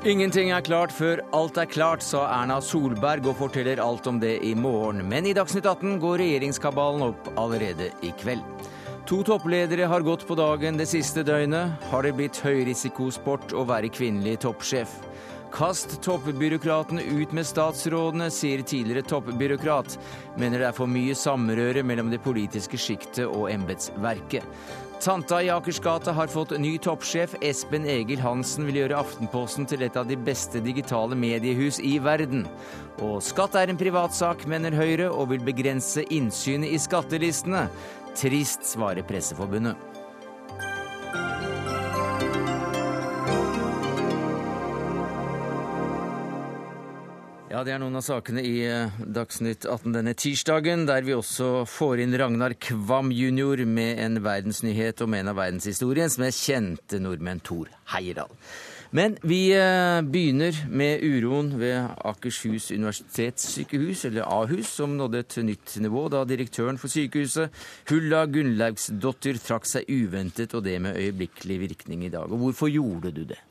Ingenting er klart før alt er klart, sa Erna Solberg og forteller alt om det i morgen. Men i Dagsnytt 18 går regjeringskabalen opp allerede i kveld. To toppledere har gått på dagen det siste døgnet. Har det blitt høyrisikosport å være kvinnelig toppsjef? Kast toppbyråkratene ut med statsrådene, sier tidligere toppbyråkrat. Mener det er for mye samrøre mellom det politiske sjiktet og embetsverket. Tanta i Akersgata har fått ny toppsjef. Espen Egil Hansen vil gjøre Aftenposten til et av de beste digitale mediehus i verden. Og skatt er en privatsak, mener Høyre, og vil begrense innsynet i skattelistene. Trist, svarer Presseforbundet. Ja, Det er noen av sakene i eh, Dagsnytt 18 denne tirsdagen, der vi også får inn Ragnar Kvam jr. med en verdensnyhet om en av verdenshistoriens mest kjente nordmenn, Thor Heyerdahl. Men vi eh, begynner med uroen ved Akershus universitetssykehus, eller Ahus, som nådde et nytt nivå da direktøren for sykehuset, Hulla Gunnlaugsdottir, trakk seg uventet, og det med øyeblikkelig virkning i dag. Og hvorfor gjorde du det?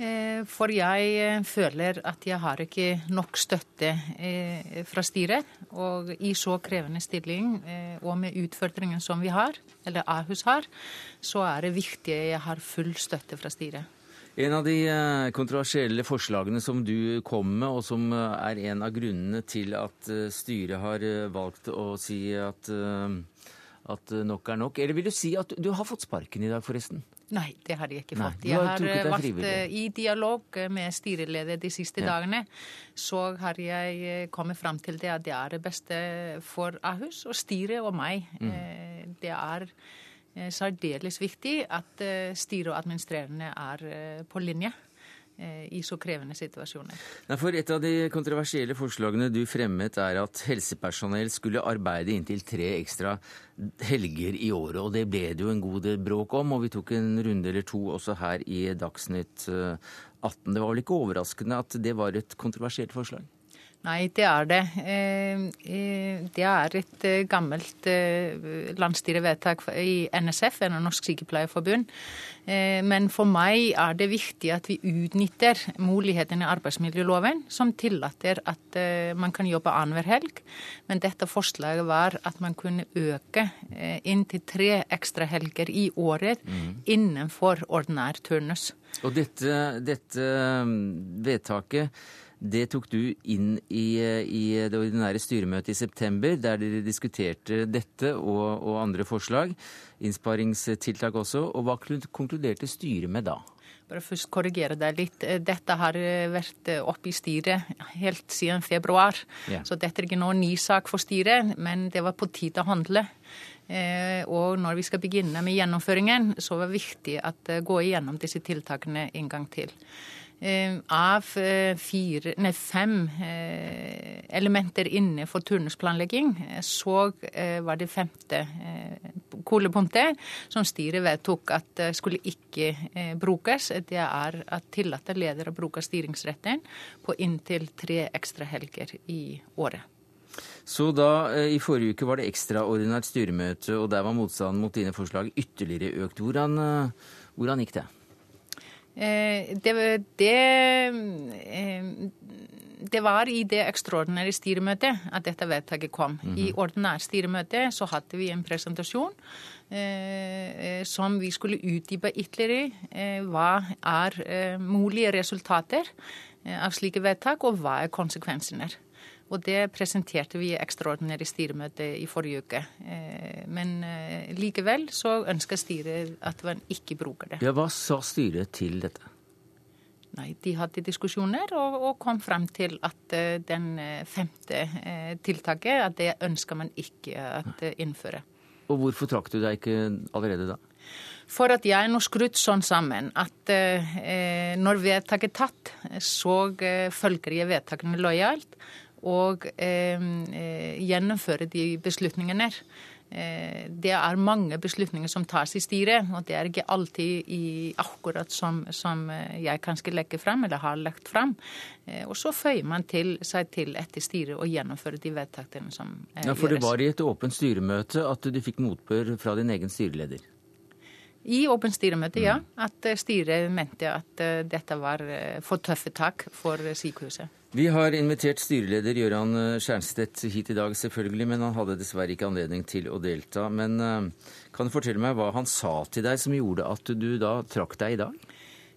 Eh, for jeg eh, føler at jeg har ikke nok støtte eh, fra styret. Og i så krevende stilling og med utfordringen som vi har, eller Ahus har, så er det viktig at jeg har full støtte fra styret. En av de kontroversielle forslagene som du kom med, og som er en av grunnene til at styret har valgt å si at, at nok er nok. Eller vil du si at du har fått sparken i dag, forresten? Nei, det har jeg ikke fått. jeg har eh, vært eh, i dialog eh, med styreleder de siste ja. dagene. Så har jeg kommet fram til det at det er det beste for Ahus og styret og meg. Mm. Det er særdeles viktig at styret og administrerende er på linje. Eh, i så krevende situasjoner. For Et av de kontroversielle forslagene du fremmet, er at helsepersonell skulle arbeide inntil tre ekstra helger i året. og Det ble det jo en god bråk om, og vi tok en runde eller to også her i Dagsnytt 18. Eh, det var vel ikke overraskende at det var et kontroversielt forslag? Nei, det er det. Eh, eh, det er et eh, gammelt landsstyrevedtak i NSF, en av Norsk Sykepleierforbund. Men for meg er det viktig at vi utnytter mulighetene i arbeidsmiljøloven som tillater at man kan jobbe annenhver helg. Men dette forslaget var at man kunne øke inntil tre ekstra helger i året mm. innenfor ordinær turnus. Og dette, dette vedtaket det tok du inn i, i, det ordinære styremøtet i september, der dere diskuterte dette og, og, andre forslag. Innsparingstiltak også. Og hva konkluderte styret med da? Bare først korrigere deg litt. Dette har vært oppe i styret helt siden februar. Yeah. Så dette er ikke noen ny sak for styret, men det var på tide å handle. Eh, og når vi skal begynne med gjennomføringen, så var det viktig å eh, gå igjennom disse tiltakene en gang til. Eh, av eh, fire, nei, fem eh, elementer inne for turnusplanlegging, så var det femte kolepunktet som styret vedtok at skulle ikke brukes. Det er at tillatte ledere bruker styringsretten på inntil tre ekstra helger i året. Så da, I forrige uke var det ekstraordinært styremøte, og der var motstanden mot dine forslag ytterligere økt. Hvordan, hvordan gikk det? Eh, det, det, eh, det, var i det ekstraordinære styremøtet at dette vedtaket kom. Mm -hmm. I mhm. ordinært styremøte så hadde vi en presentasjon eh, som vi skulle utdype ytterligere. Eh, hva er eh, mulige resultater av slike vedtak, og hva er konsekvensene? Og det presenterte vi i ekstraordinære styremøte i forrige uke. Eh, men eh, likevel så ønsker styret at man ikke bruker det. Ja, Hva sa styret til dette? Nei, De hadde diskusjoner og, og kom frem til at uh, den femte uh, tiltaket at det ønsker man ikke å innføre. Og Hvorfor trakk du deg ikke allerede da? For at jeg er nå skrudd sånn sammen at når vedtaket er tatt, så følger jeg vedtakene lojalt og eh, eh, gjennomføre de beslutningene. Eh, det er mange beslutninger som tas i styret, og det er ikke alltid i akkurat som, som jeg kanskje legger frem, eller har lagt frem. Og så føyer man til, seg til etter styret og gjennomfører de vedtakene som gjøres. Ja, For det var i et åpent styremøte at du fikk motbør fra din egen styreleder? I åpent styremøte, ja. At styret mente at dette var for tøffe tak for sykehuset. Vi har invitert styreleder Gøran Skjernstedt hit i dag, selvfølgelig, men han hadde dessverre ikke anledning til å delta. Men kan du fortelle meg hva han sa til deg som gjorde at du da trakk deg i dag?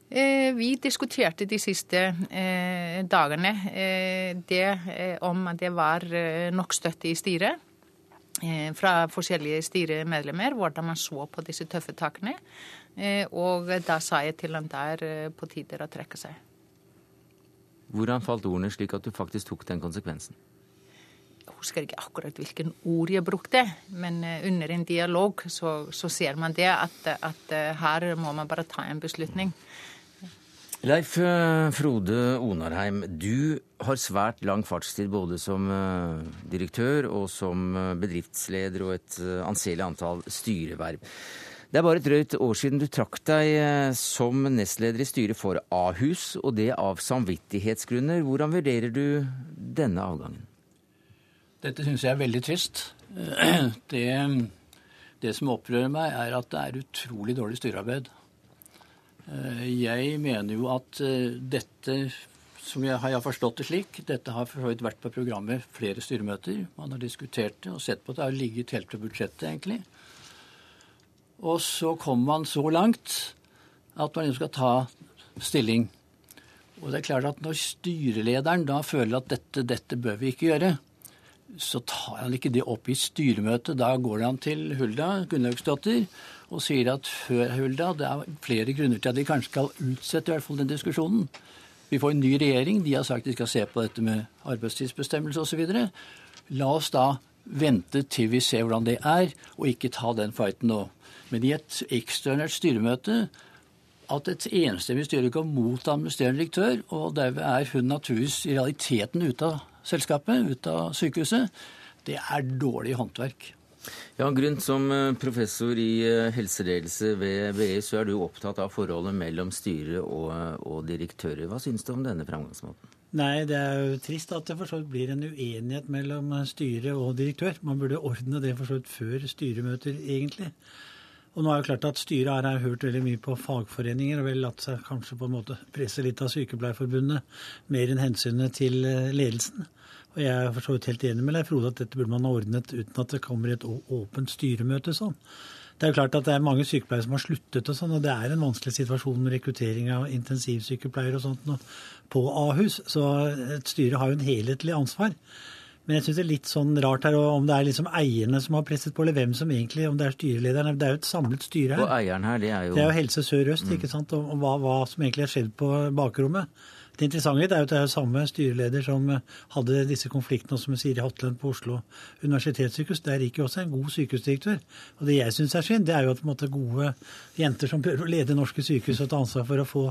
Eh, vi diskuterte de siste eh, dagene eh, det om det var nok støtte i styret fra forskjellige styremedlemmer, hvordan man så på disse tøffe takene. Og da sa jeg til han der på tider å trekke seg. Hvordan falt ordene slik at du faktisk tok den konsekvensen? Jeg husker ikke akkurat hvilken ord jeg brukte, men under en dialog så, så ser man det at, at her må man bare ta en beslutning. Leif eh, Frode Onarheim, du har svært lang fartstid både som eh, direktør og som eh, bedriftsleder og et anselig antall styreverv. Det er bare et drøyt år siden du trakk deg som nestleder i styret for Ahus, og det av samvittighetsgrunner. Hvordan vurderer du denne avgangen? Dette syns jeg er veldig trist. Det, det som opprører meg, er at det er utrolig dårlig styrearbeid. Eh, jeg mener jo at eh, dette, som jeg har forstått det slik, dette har for så vidt vært på programmet flere styremøter. Man har diskutert det og sett på at det har ligget helt på budsjettet, egentlig. Og så kommer man så langt at man skal ta stilling. Og det er klart at når styrelederen da føler at dette, dette bør vi ikke gjøre, så tar han ikke det opp i styremøtet. Da går han til Hulda Gunnlaugsdottir og sier at før Hulda, det er flere grunner til at de kanskje skal utsette i hvert fall den diskusjonen. Vi får en ny regjering. De har sagt de skal se på dette med arbeidstidsbestemmelse osv. La oss da vente til vi ser hvordan det er, og ikke ta den fighten nå. Men i et ekstraordinært styremøte at et enstemmig styre går mot administrerende direktør, og derved er hun naturligvis i realiteten ute av selskapet, ute av sykehuset, det er dårlig håndverk. Ja, Grunn som eh, professor i eh, helseledelse ved VE, så er du opptatt av forholdet mellom styre og, eh, og direktører. Hva syns du om denne framgangsmåten? Nei, Det er jo trist at det for så vidt blir en uenighet mellom styre og direktør. Man burde ordne det for så vidt før styremøter, egentlig. Og nå er det klart at Styret har hørt veldig mye på fagforeninger og vel latt seg kanskje på en måte presse litt av Sykepleierforbundet, mer enn hensynet til ledelsen. Og jeg er for helt enig med Leif Frode at dette burde man ha ordnet uten at det kommer et åpent styremøte sånn. Det er jo klart at det er mange sykepleiere som har sluttet, og sånn, og det er en vanskelig situasjon med rekruttering av intensivsykepleiere og sånt på Ahus. Så et styre har jo en helhetlig ansvar. Men jeg syns det er litt sånn rart her om det er liksom eierne som har presset på, eller hvem som egentlig Om det er styrelederen. Det er jo et samlet styre her. Og eieren her, det er jo Det er jo Helse Sør-Øst, mm. ikke sant. Og hva, hva, som egentlig har skjedd på bakrommet. Det interessante er jo at det er samme styreleder som hadde disse konfliktene også med Siri Hatlen på Oslo universitetssykehus. Der gikk jo også en god sykehusdirektør. Og det jeg syns er synd, det er jo at måte, gode jenter som prøver å lede norske sykehus og ta ansvar for å få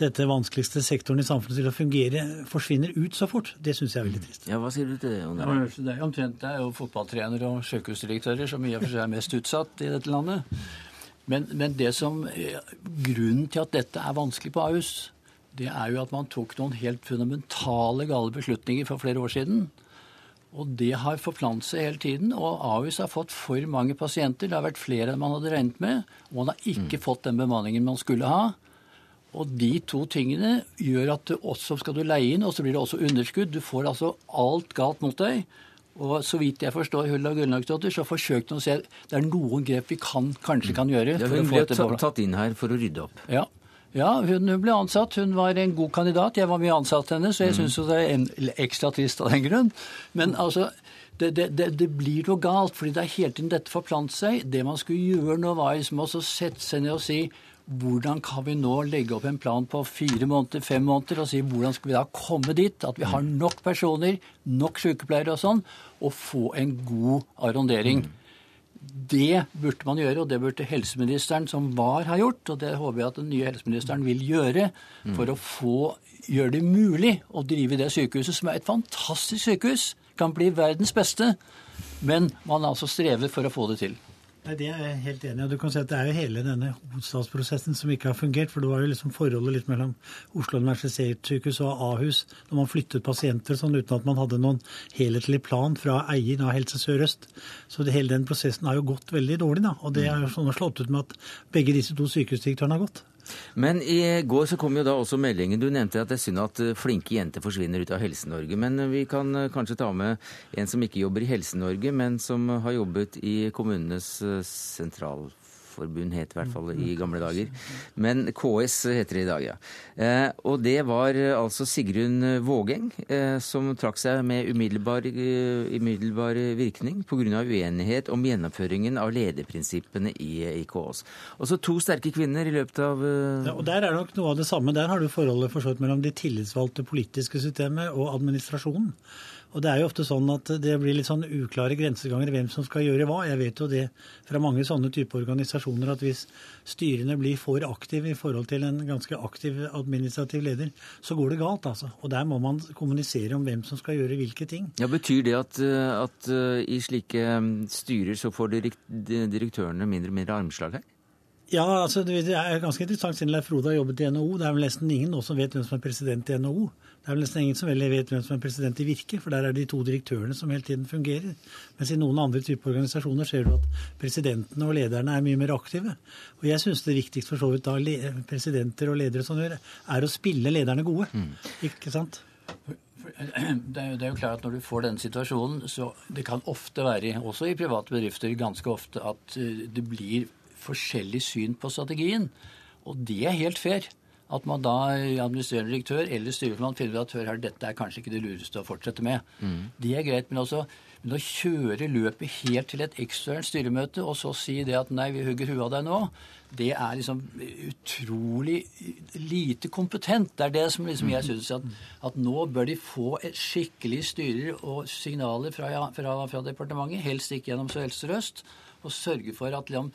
dette vanskeligste sektoren i samfunnet til å fungere, forsvinner ut så fort. Det syns jeg er veldig trist. Ja, Hva sier du til det? Ja, det er omtrent det er jo fotballtrenere og sykehusdirektører som i og for seg er mest utsatt i dette landet. Men, men det som, grunnen til at dette er vanskelig på Ahus, det er jo at man tok noen helt fundamentale gale beslutninger for flere år siden. Og det har forplantet seg hele tiden. Og Ahus har fått for mange pasienter. Det har vært flere enn man hadde regnet med. Og man har ikke mm. fått den bemanningen man skulle ha. Og de to tingene gjør at du også skal du leie inn, og så blir det også underskudd. Du får altså alt galt mot deg. Og så vidt jeg forstår Hulla Gunnlagsdotter, så forsøkte hun å se det er noen grep vi kan, kanskje kan gjøre. Ja, hun ble tatt inn her for å rydde opp. Ja, ja, hun ble ansatt. Hun var en god kandidat. Jeg var mye ansatt henne, så jeg mm. syns det er en, ekstra trist av den grunn. Men altså, det, det, det, det, blir noe galt, fordi det er hele tiden dette forplanter seg. Det man skulle gjøre nå, var liksom å sette seg ned og si hvordan kan vi nå legge opp en plan på fire måneder, fem måneder, og si hvordan skal vi da komme dit at vi har mm. nok personer, nok sykepleiere og sånn, og få en god arrondering. Mm. Det burde man gjøre, og det burde helseministeren som var, ha gjort. Og det håper jeg at den nye helseministeren vil gjøre for å få gjøre det mulig å drive det sykehuset, som er et fantastisk sykehus. Kan bli verdens beste. Men man altså strever for å få det til. Nei, Det er jeg helt enig i. Du kan si at Det er jo hele denne hovedstadsprosessen som ikke har fungert. For det var jo liksom forholdet litt mellom Oslo universitetssykehus og Ahus når man flyttet pasienter sånn uten at man hadde noen helhetlig plan fra eier av Helse Sør-Øst. Så det, hele den prosessen har jo gått veldig dårlig. da, Og det er jo sånn slått ut med at begge disse to sykehusdirektørene har gått. Men i går så kom jo da også meldingen Du nevnte at det er synd at eh, flinke jenter forsvinner ut av Helse-Norge. Men eh, vi kan eh, kanskje ta med en som ikke jobber i Helse-Norge, men som har jobbet i kommunenes sentral Forbund het i hvert fall i gamle dager. Men KS heter det i dag, ja. Eh, og det var eh, altså Sigrun Vågeng eh, som trakk seg med umiddelbar, umiddelbar virkning pga. uenighet om gjennomføringen av lederprinsippene i, i KS. Og så to sterke kvinner i løpet av ja, og Der er nok noe av det samme. Der har du forholdet forstått mellom de tillitsvalgte politiske systemet og administrasjonen. Og det er jo ofte sånn at det blir litt sånn uklare grenseganger hvem som skal gjøre hva. Jeg vet jo det fra mange sånne type organisasjoner at hvis styrene blir for aktive i forhold til en ganske aktiv administrativ leder, så går det galt, altså. Og der må man kommunisere om hvem som skal gjøre hvilke ting. Ja, Betyr det at, at eh, i slike mm, styrer så får direktørene mindre og mindre armslag her? Ja, altså det er ganske interessant siden Leif Frode har jobbet i NHO. Det er vel nesten ingen nå som vet hvem som er president i NHO. Det er vel nesten ingen som vet hvem som er president i Virke, for der er de to direktørene som hele tiden fungerer. Mens i noen andre typer organisasjoner ser du at presidentene og lederne er mye mer aktive. Og jeg syns det viktigste for så vidt da presidenter og ledere som gjør, er å spille lederne gode. Mm. Ikke sant? Det er, jo, det er, jo, klart at Når du får denne situasjonen, så det kan ofte være, også i private bedrifter, ganske ofte at eh, det blir forskjellig syn på strategien. Og det er helt fair at man da administrerende direktør eller styreformann finner ut at hør her, dette er kanskje ikke det lureste å fortsette med. Mm. Det er greit, men også men å kjøre løpet helt til et ekstraordinært styremøte og så si det at nei, vi hugger huet av deg nå, det er liksom utrolig lite kompetent. Det er det som liksom jeg syns at, at, nå bør de få et skikkelig styrer og signaler fra, fra, fra departementet, helst ikke gjennom Helse Sør-Øst, og sørge for at liksom,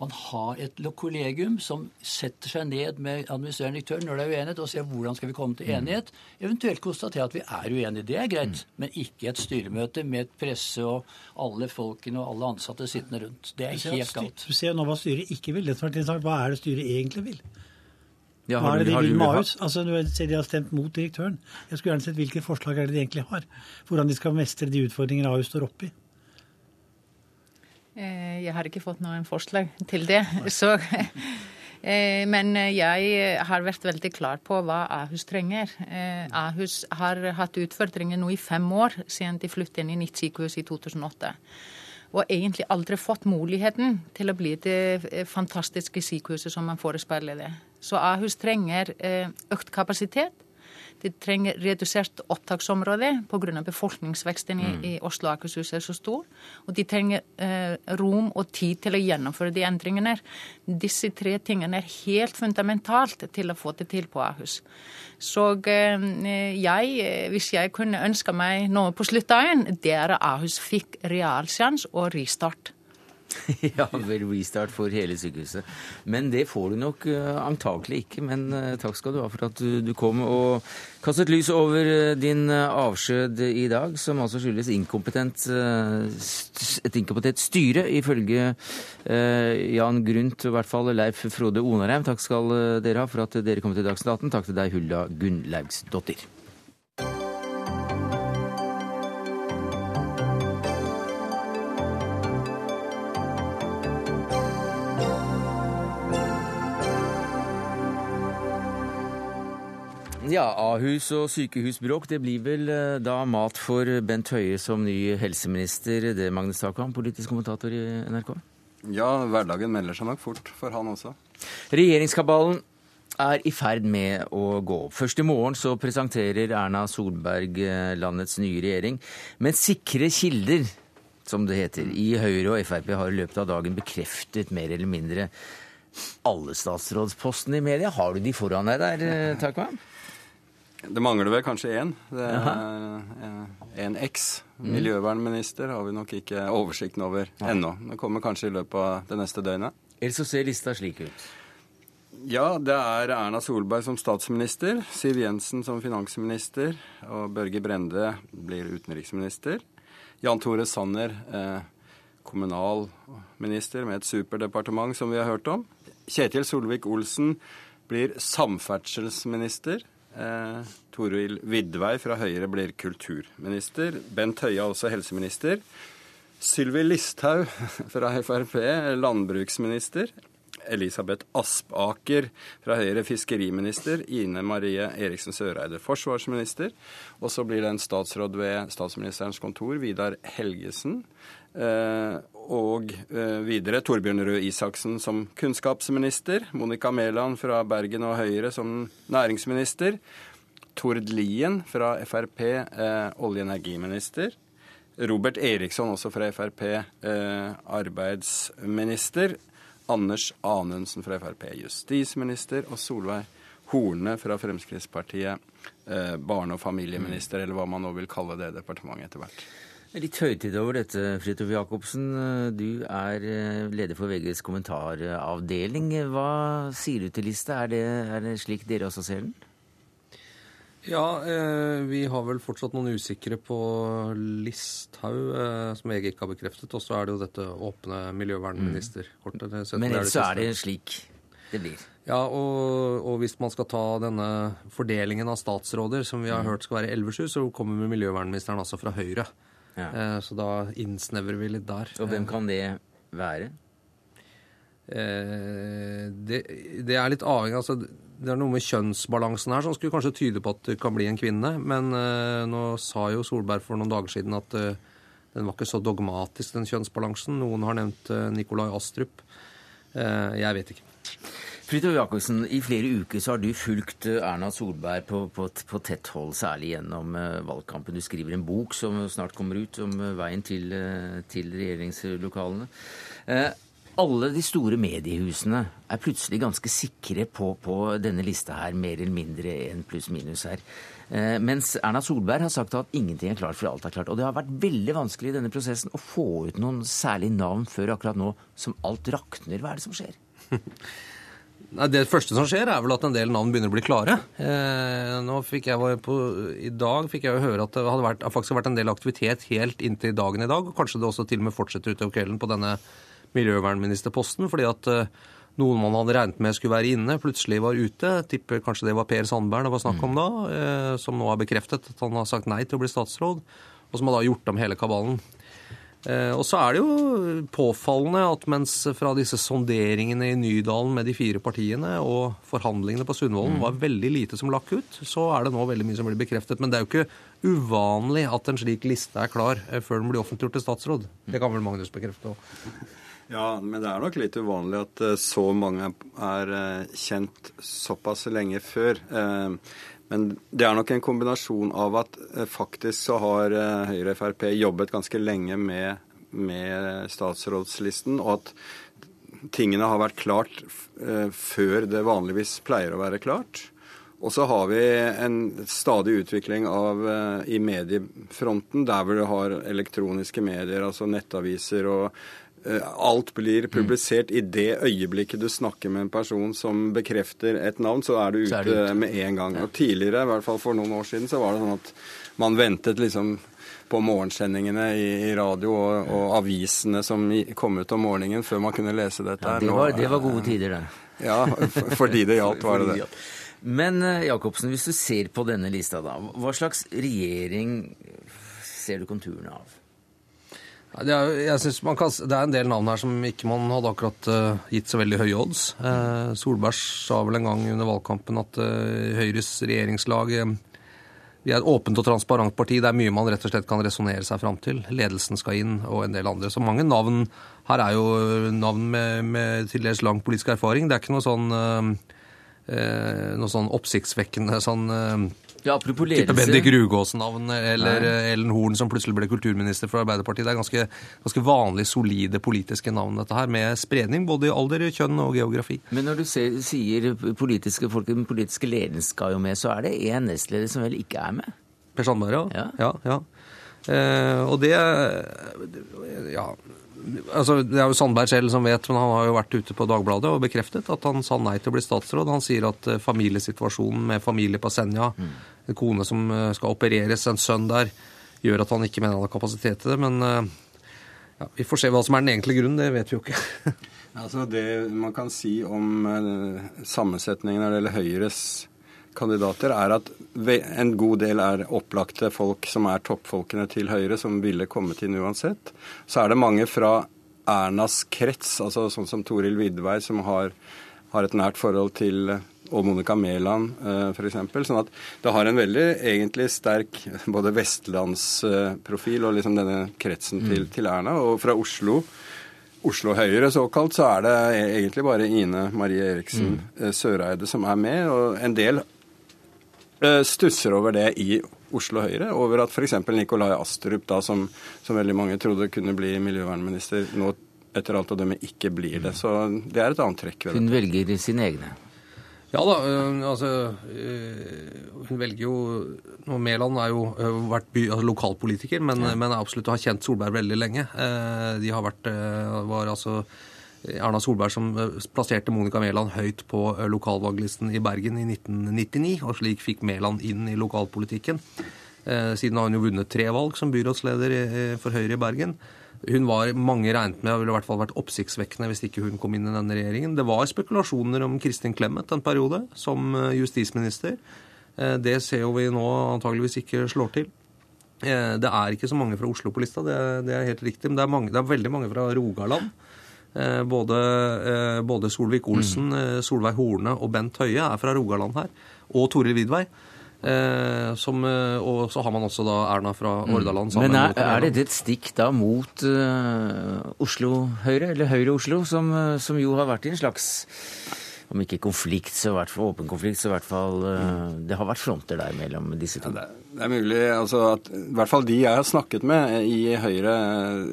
man har et kollegium som setter seg ned med administrerende direktør når det er uenighet, og ser hvordan skal vi komme til enighet. Eventuelt konstatere at vi er uenige. Det er greit. Mm. Men ikke et styremøte med et presse og alle folkene og alle ansatte sittende rundt. Det er helt galt. Du ser nå hva styret ikke vil. Hva er det styret egentlig vil? Ja, hva er det de vil med Ahus? Altså, De har stemt mot direktøren. Jeg skulle gjerne sett hvilke forslag er det de egentlig har. Hvordan de skal mestre de utfordringene Ahus står oppi. Eh, jeg har ikke fått noen forslag til det. Så, eh, men jeg har vært veldig klar på hva Ahus trenger. Eh, Ahus har hatt utfordringer nå i fem år siden de flyttet inn i nytt sykehus i 2008. Og egentlig aldri fått muligheten til å bli det fantastiske sykehuset som man forespeiler det. Så Ahus trenger økt kapasitet de trenger redusert opptaksområde pga. befolkningsveksten i, mm. i Oslo og Akershus er så stor. Og de trenger eh, rom og tid til å gjennomføre de endringene. Disse tre tingene er helt fundamentalt til å få det til på Ahus. Så eh, jeg, hvis jeg kunne ønske meg noe på sluttdagen, det er at Ahus fikk realsjanse og restart. ja, vel restart for hele sykehuset. Men det får du nok uh, antakelig ikke. Men uh, takk skal du ha for at du, kom og kastet lys over uh, din avskjed i dag, som altså skyldes inkompetent, et inkompetent styre, ifølge Jan Grundt, i hvert fall Leif Frode Onarheim. Takk skal dere ha for at dere kom til Dagsnytt 18. Takk til deg, Hulda Gunnlaugsdottir. Ja, Ahus og sykehusbråk, det blir vel eh, da mat for Bent Høie som ny helseminister. Det, Magnus Takvam, politisk kommentator i NRK? Ja, hverdagen melder seg nok fort for han også. Regjeringskabalen er i ferd med å gå opp. Først i morgen så presenterer Erna Solberg eh, landets nye regjering. Men sikre kilder, som det heter, i Høyre og Frp har i løpet av dagen bekreftet mer eller mindre alle statsrådspostene i media. Har du de foran deg der, eh, Takvam? Det mangler vel kanskje én. En X. Mm. Miljøvernminister har vi nok ikke oversikten over ennå. Det kommer kanskje i løpet av det neste døgnet. Eller så ser lista slik ut. Ja, det er Erna Solberg som statsminister, Siv Jensen som finansminister, og Børge Brende blir utenriksminister. Jan Tore Sanner eh, kommunalminister med et superdepartement, som vi har hørt om. Kjetil Solvik-Olsen blir samferdselsminister. Eh, Toril Vidvei fra Høyre blir kulturminister. Bent Høie også helseminister. Sylvi Listhaug fra Frp landbruksminister. Elisabeth Aspaker fra Høyre fiskeriminister. Ine Marie Eriksen Søreide forsvarsminister. Og så blir det en statsråd ved statsministerens kontor, Vidar Helgesen. Eh, og eh, videre Torbjørn Røe Isaksen som kunnskapsminister. Monica Mæland fra Bergen og Høyre som næringsminister. Tord Lien fra Frp, eh, olje- og energiminister. Robert Eriksson, også fra Frp, arbeidsminister. Anders Anundsen fra Frp, justisminister. Og Solveig Horne fra Fremskrittspartiet, barne- og familieminister, eller hva man nå vil kalle det departementet etter hvert. Litt høytid over dette, Fridtjof Jacobsen. Du er eh, leder for VGs kommentaravdeling. Hva sier du til lista? Er det, er det slik dere også ser den? Ja, eh, vi har vel fortsatt noen usikre på Listhaug, eh, som jeg ikke har bekreftet. Og så er det jo dette åpne miljøvernministerkortet. Mm. Men ellers er det slik det blir. Ja, og, og, hvis man skal ta denne fordelingen av statsråder, som vi har mm. hørt skal være 11-7, så kommer miljøvernministeren altså fra Høyre. Ja. Eh, så da innsnevrer vi litt der. Og hvem kan det være? Eh, det, det, er litt avhengig altså, Det er noe med kjønnsbalansen her som skulle kanskje tyde på at det kan bli en kvinne. Men uh, nå sa jo Solberg for noen dager siden at den var ikke så dogmatisk, den kjønnsbalansen. Noen har nevnt Nikolai Astrup. jeg vet ikke. Fridtjof Jacobsen, i flere uker så har du fulgt Erna Solberg på, på, på tett hold, særlig gjennom valgkampen. Du skriver en bok som snart kommer ut om veien til, til regjeringslokalene alle de store mediehusene er plutselig ganske sikre på, på denne lista her, mer eller mindre en pluss-minus her. Eh, mens Erna Solberg har sagt at ingenting er klart for alt er klart. Og det har vært veldig vanskelig i denne prosessen å få ut noen særlige navn før akkurat nå som alt rakner. Hva er det som skjer? Nei, Det første som skjer, er vel at en del navn begynner å bli klare. Eh, nå fikk jeg på, I dag fikk jeg jo høre at det hadde vært, faktisk vært en del aktivitet helt inntil dagen i dag. og Kanskje det også til og med fortsetter utover kvelden på denne miljøvernministerposten, fordi at eh, noen man hadde regnet med skulle være inne, plutselig var ute. Tipper kanskje det var Per Sandberg det var snakk om da, eh, som nå har bekreftet at han har sagt nei til å bli statsråd, og som har da gjort om hele kabalen. Eh, og så er det jo påfallende at mens fra disse sonderingene i Nydalen med de fire partiene og forhandlingene på Sundvolden var veldig lite som lakk ut, så er det nå veldig mye som blir bekreftet. Men det er jo ikke uvanlig at en slik liste er klar før den blir offentliggjort til statsråd. Det kan vel Magnus bekrefte òg. Ja, men det er nok litt uvanlig at eh, så mange er eh, kjent såpass lenge før. Eh, men det er nok en kombinasjon av at faktisk så har Høyre og Frp jobbet ganske lenge med, med statsrådslisten, og at tingene har vært klart før det vanligvis pleier å være klart. Og så har vi en stadig utvikling av, i mediefronten, der hvor du har elektroniske medier, altså nettaviser og Eh, alt blir publisert i det øyeblikket du snakker med en person som bekrefter et navn, så er du ute, er ute. med en gang. Og Tidligere, i hvert fall for noen år siden, så var det sånn at man ventet liksom på morgensendingene i, i radio og, og, avisene som kom ut om morgenen før man kunne lese dette. Ja, det, var, det var gode tider, det. Ja, fordi det gjaldt, var det det. Men eh, Jacobsen, hvis du ser på denne lista, da. Hva slags regjering ser du konturene av? Det er, jeg synes man kan, det er en del navn her som ikke man hadde akkurat uh, gitt så veldig høye odds. Uh, Solberg sa vel en gang under valgkampen at uh, Høyres regjeringslag vi er et åpent og transparent parti. Det er mye man rett og slett kan resonnere seg fram til. Ledelsen skal inn, og en del andre. Så mange navn her er jo navn med, med til dels lang politisk erfaring. Det er ikke noe sånn, noe sånn oppsiktsvekkende sånn ja, apropos ledelse. Type Bendik Rugåsen-navn eller Nei. Ellen Horn som plutselig ble kulturminister for Arbeiderpartiet. Det er ganske, ganske vanlig solide politiske navn, dette her, med spredning både i alder, kjønn og geografi. Men når du ser, sier politiske folk, den politiske ledelsen skal jo med, så er det én nestleder som vel ikke er med? Per Sandberg, ja. ja. ja, ja. Eh, og det Ja altså, Det er jo Sandberg selv som vet, men han har jo vært ute på Dagbladet og bekreftet at han sa nei til å bli statsråd. Han sier at eh, familiesituasjonen med familie på Senja, mm. en kone som eh, skal opereres, en sønn der, gjør at han ikke mener han har kapasitet til det. Men eh, Ja, vi får se hva som er den egentlige grunnen, det vet vi jo ikke. altså Det man kan si om sammensetningen gjelder Høyres kandidater, er at en god del er opplagte folk som er toppfolkene til Høyre, som ville kommet inn uansett. Så er det mange fra Ernas krets, altså sånn som Toril Vidvei, som har, har et nært forhold til og Monica Mæland uh, f.eks. Sånn at det har en veldig egentlig sterk både vestlandsprofil og liksom denne kretsen til, mm. til Erna. Og fra Oslo Oslo Høyre såkalt, så er det egentlig bare Ine Marie Eriksen mm. Eh, Søreide som er med. Og en del stusser over det i Oslo Høyre, over at f.eks. Nikolai Astrup, da, som, som, veldig mange trodde kunne bli miljøvernminister, nå etter alt å dømme ikke blir det. Så det er et annet trekk ved det. Hun velger sine egne? Ja da, altså Hun velger jo nå Mæland har jo vært by, altså, lokalpolitiker, men, ja. men absolutt har kjent Solberg veldig lenge. De har vært var altså Erna Solberg som plasserte Monica Mæland høyt på lokalvalglisten i Bergen i 1999, og slik fikk Mæland inn i lokalpolitikken. Siden har hun jo vunnet tre valg som byrådsleder for Høyre i Bergen. Hun var mange regnet med, og ville i hvert fall vært oppsiktsvekkende hvis ikke hun kom inn i denne regjeringen. Det var spekulasjoner om Kristin Clemet en periode som eh, justisminister. Eh, det ser jo vi nå antageligvis ikke slår til. Eh, det er ikke så mange fra Oslo på lista, det er helt riktig. Men det er, mange, det er, veldig mange fra Rogaland. Både, både Solvik-Olsen, mm. Solveig Horne og Bent Høie er fra Rogaland her. Og Toril Vidvei. Eh, som, eh, og så har man også da Erna fra mm. Hordaland. Men er, er dette et stikk da mot uh, Oslo Høyre, eller Høyre Oslo, som, som, jo har vært i en slags om ikke konflikt, så i hvert fall åpen konflikt, så i hvert fall uh, Det har vært fronter der mellom disse to. Ja, det, det, er mulig altså at i hvert fall de jeg har snakket med i Høyre,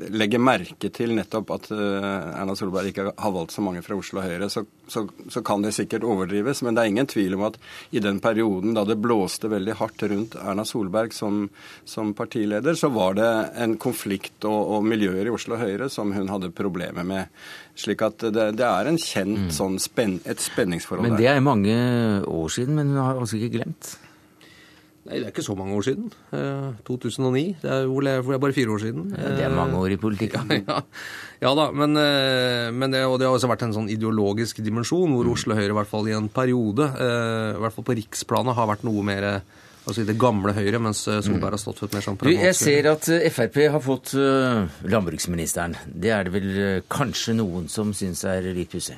legger merke til nettopp at uh, Erna Solberg ikke har valgt så mange fra Oslo Høyre. Så, så, så, kan det sikkert overdrives, men det er ingen tvil om at i den perioden da det blåste veldig hardt rundt Erna Solberg som, som partileder, så var det en konflikt og, og miljøer i Oslo Høyre som hun hadde problemer med. Slik at det, det er en kjent mm. sånn spen, et spenningsforhold der. Men det er mange år siden, men hun har altså ikke glemt? Nei, det er ikke så mange år siden. Eh, 2009. Det er, hvor er, bare fire år siden. Ja, det er mange år i politikken. Ja, ja. ja da, men, eh, men det, det, har også vært en sånn ideologisk dimensjon hvor mm. Oslo Høyre i hvert fall i en periode, eh, i hvert fall på riksplanet, har vært noe mer altså i det gamle Høyre, mens eh, Solberg har stått for et mer sånn Jeg ser at eh, Frp har fått uh, landbruksministeren. Det er det vel uh, kanskje noen som syns er litt pussig?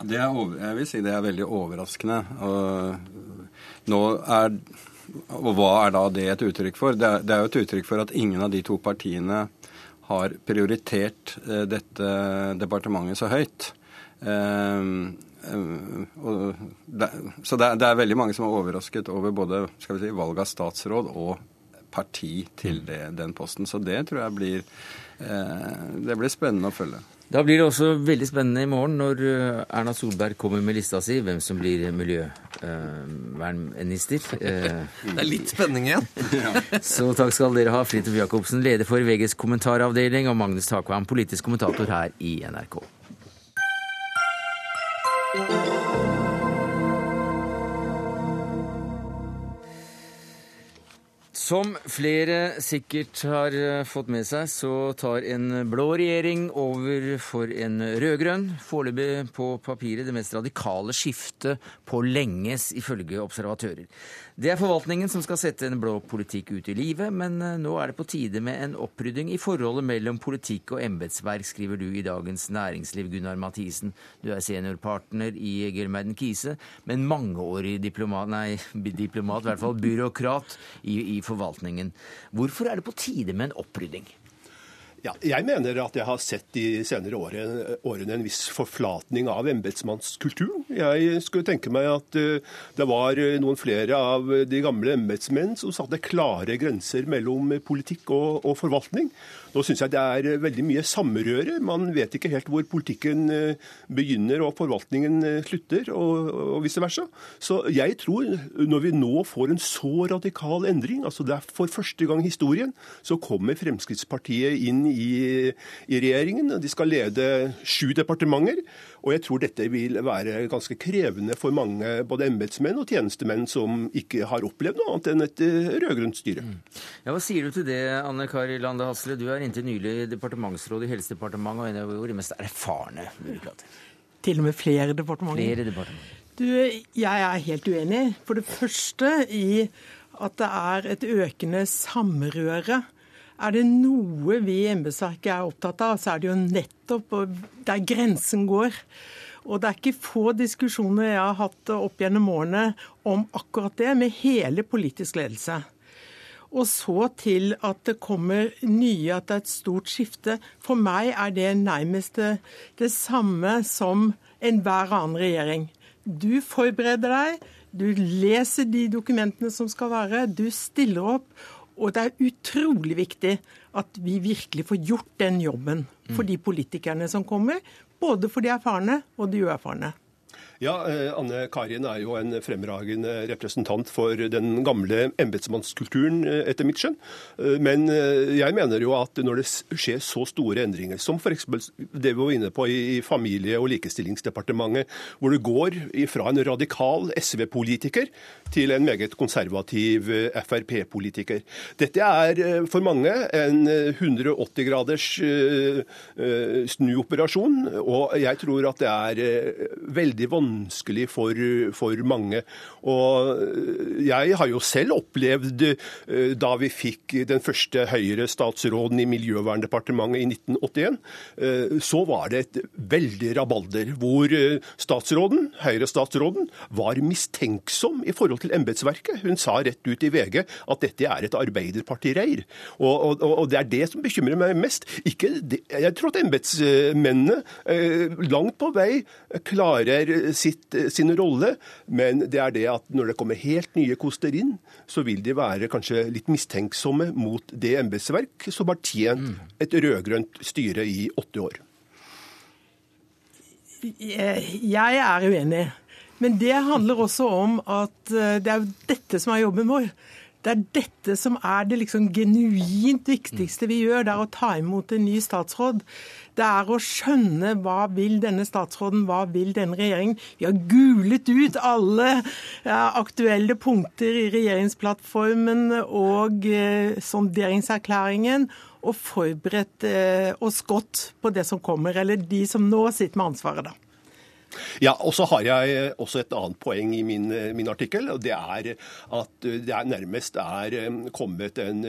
Ja, jeg vil si det er veldig overraskende. Og nå er og hva er da det et uttrykk for? Det er, jo et uttrykk for at ingen av de to partiene har prioritert eh, dette departementet så høyt. Eh, Uh, det, så det det er, veldig mange som er overrasket over både skal vi si, valg av statsråd og parti til det, den posten. Så det tror jeg blir, uh, det blir spennende å følge. Da blir det også veldig spennende i morgen når eh, Erna Solberg kommer med lista si, hvem som blir miljøvernminister. det er litt spenning igjen. Så takk skal dere ha, Fridtjof Jacobsen, leder for VGs kommentaravdeling, og Magnus Takvam, politisk kommentator her i NRK. Som flere sikkert har eh, fått med seg, så tar en blå regjering over for en rød-grønn. Foreløpig på papiret det mest radikale skiftet på lenges, ifølge observatører. Det er forvaltningen som skal sette en blå politikk ut i livet, men eh, nå er det på tide med en opprydding i forholdet mellom politikk og embetsverk, skriver du i Dagens Næringsliv, Gunnar Mathisen. Du er seniorpartner i Germeiden Kise, men mangeårig diplomat, nei, diplomat, i hvert fall byråkrat i, i forvaltningen. Hvorfor er det på tide med en opprydding? Ja, jeg mener at jeg har sett de senere årene, en viss forflatning av embetsmannskulturen. Jeg skulle tenke meg at uh, det var eh, noen flere av de gamle embetsmenn som satte klare grenser mellom politikk og, og forvaltning. Nå syns jeg det er eh, veldig mye samrøre. Man vet ikke helt hvor politikken eh, begynner og forvaltningen eh, slutter, og, og vice versa. Så jeg tror, når vi nå får en så radikal endring, altså det er for første gang i historien, så kommer Fremskrittspartiet inn i, i regjeringen. De skal lede sju departementer. Og jeg tror dette vil være ganske krevende for mange både embetsmenn og tjenestemenn som ikke har opplevd noe annet enn et rød-grønt styre. Mm. Ja, Hva sier du til det, Anne Kari Lande Hasle? Du er Solberg, inntil nylig departementsråd i Helsedepartementet og en av våre mest erfarne byråkrater. Til og med flere departementer. Flere departementer. Du, jeg er helt uenig. For det første i at det er et økende samrøre. Er det noe vi i embetsverket er opptatt av, så er det jo nettopp der grensen går. Og det er ikke få diskusjoner jeg har hatt opp gjennom årene om akkurat det, med hele politisk ledelse. Og så til at det kommer nye, at det er et stort skifte. For meg er det nærmest det samme som enhver annen regjering. Du forbereder deg, du leser de dokumentene som skal være, du stiller opp. Og det er utrolig viktig at vi virkelig får gjort den jobben for de politikerne som kommer. Både for de erfarne og de uerfarne. Ja, eh, Anne Karin er jo en fremragende representant for den gamle embetsmannskulturen, eh, etter mitt skjønn. Eh, men jeg mener jo at når det skjer så store endringer, som f.eks. det vi var inne på i Familie- og likestillingsdepartementet, hvor det går fra en radikal SV-politiker til en meget konservativ Frp-politiker. Dette er for mange en 180 graders snuoperasjon, og jeg tror at det er veldig vanskelig vanskelig for, for, mange. Og jeg har jo selv opplevd eh, da vi fikk den første Høyre-statsråden i Miljøverndepartementet i 1981, eh, så var det et veldig rabalder hvor eh, statsråden, Høyre-statsråden, var mistenksom i forhold til embetsverket. Hun sa rett ut i VG at dette er et arbeiderpartireir. Og, og, og, det er det som bekymrer meg mest. Ikke det, jeg tror at embetsmennene langt på vei klarer sitt, eh, sin rolle, men det er det at når det kommer helt nye koster inn, så vil de være kanskje litt mistenksomme mot det embetsverk som har tjent et rød-grønt styre i åtte år. Jeg er uenig. Men det handler også om at eh, det er dette som er jobben vår. Det er dette som er det liksom genuint viktigste vi gjør, det er å ta imot en ny statsråd. Det er å skjønne hva vil denne statsråden, hva vil denne regjeringen. Vi har gulet ut alle aktuelle punkter i regjeringsplattformen og eh, sonderingserklæringen og forberedt eh, oss godt på det som kommer, eller de som nå sitter med ansvaret, da. Ja, og så har jeg eh, også et annet poeng i min, eh, min artikkel. og Det er at eh, det er nærmest er kommet en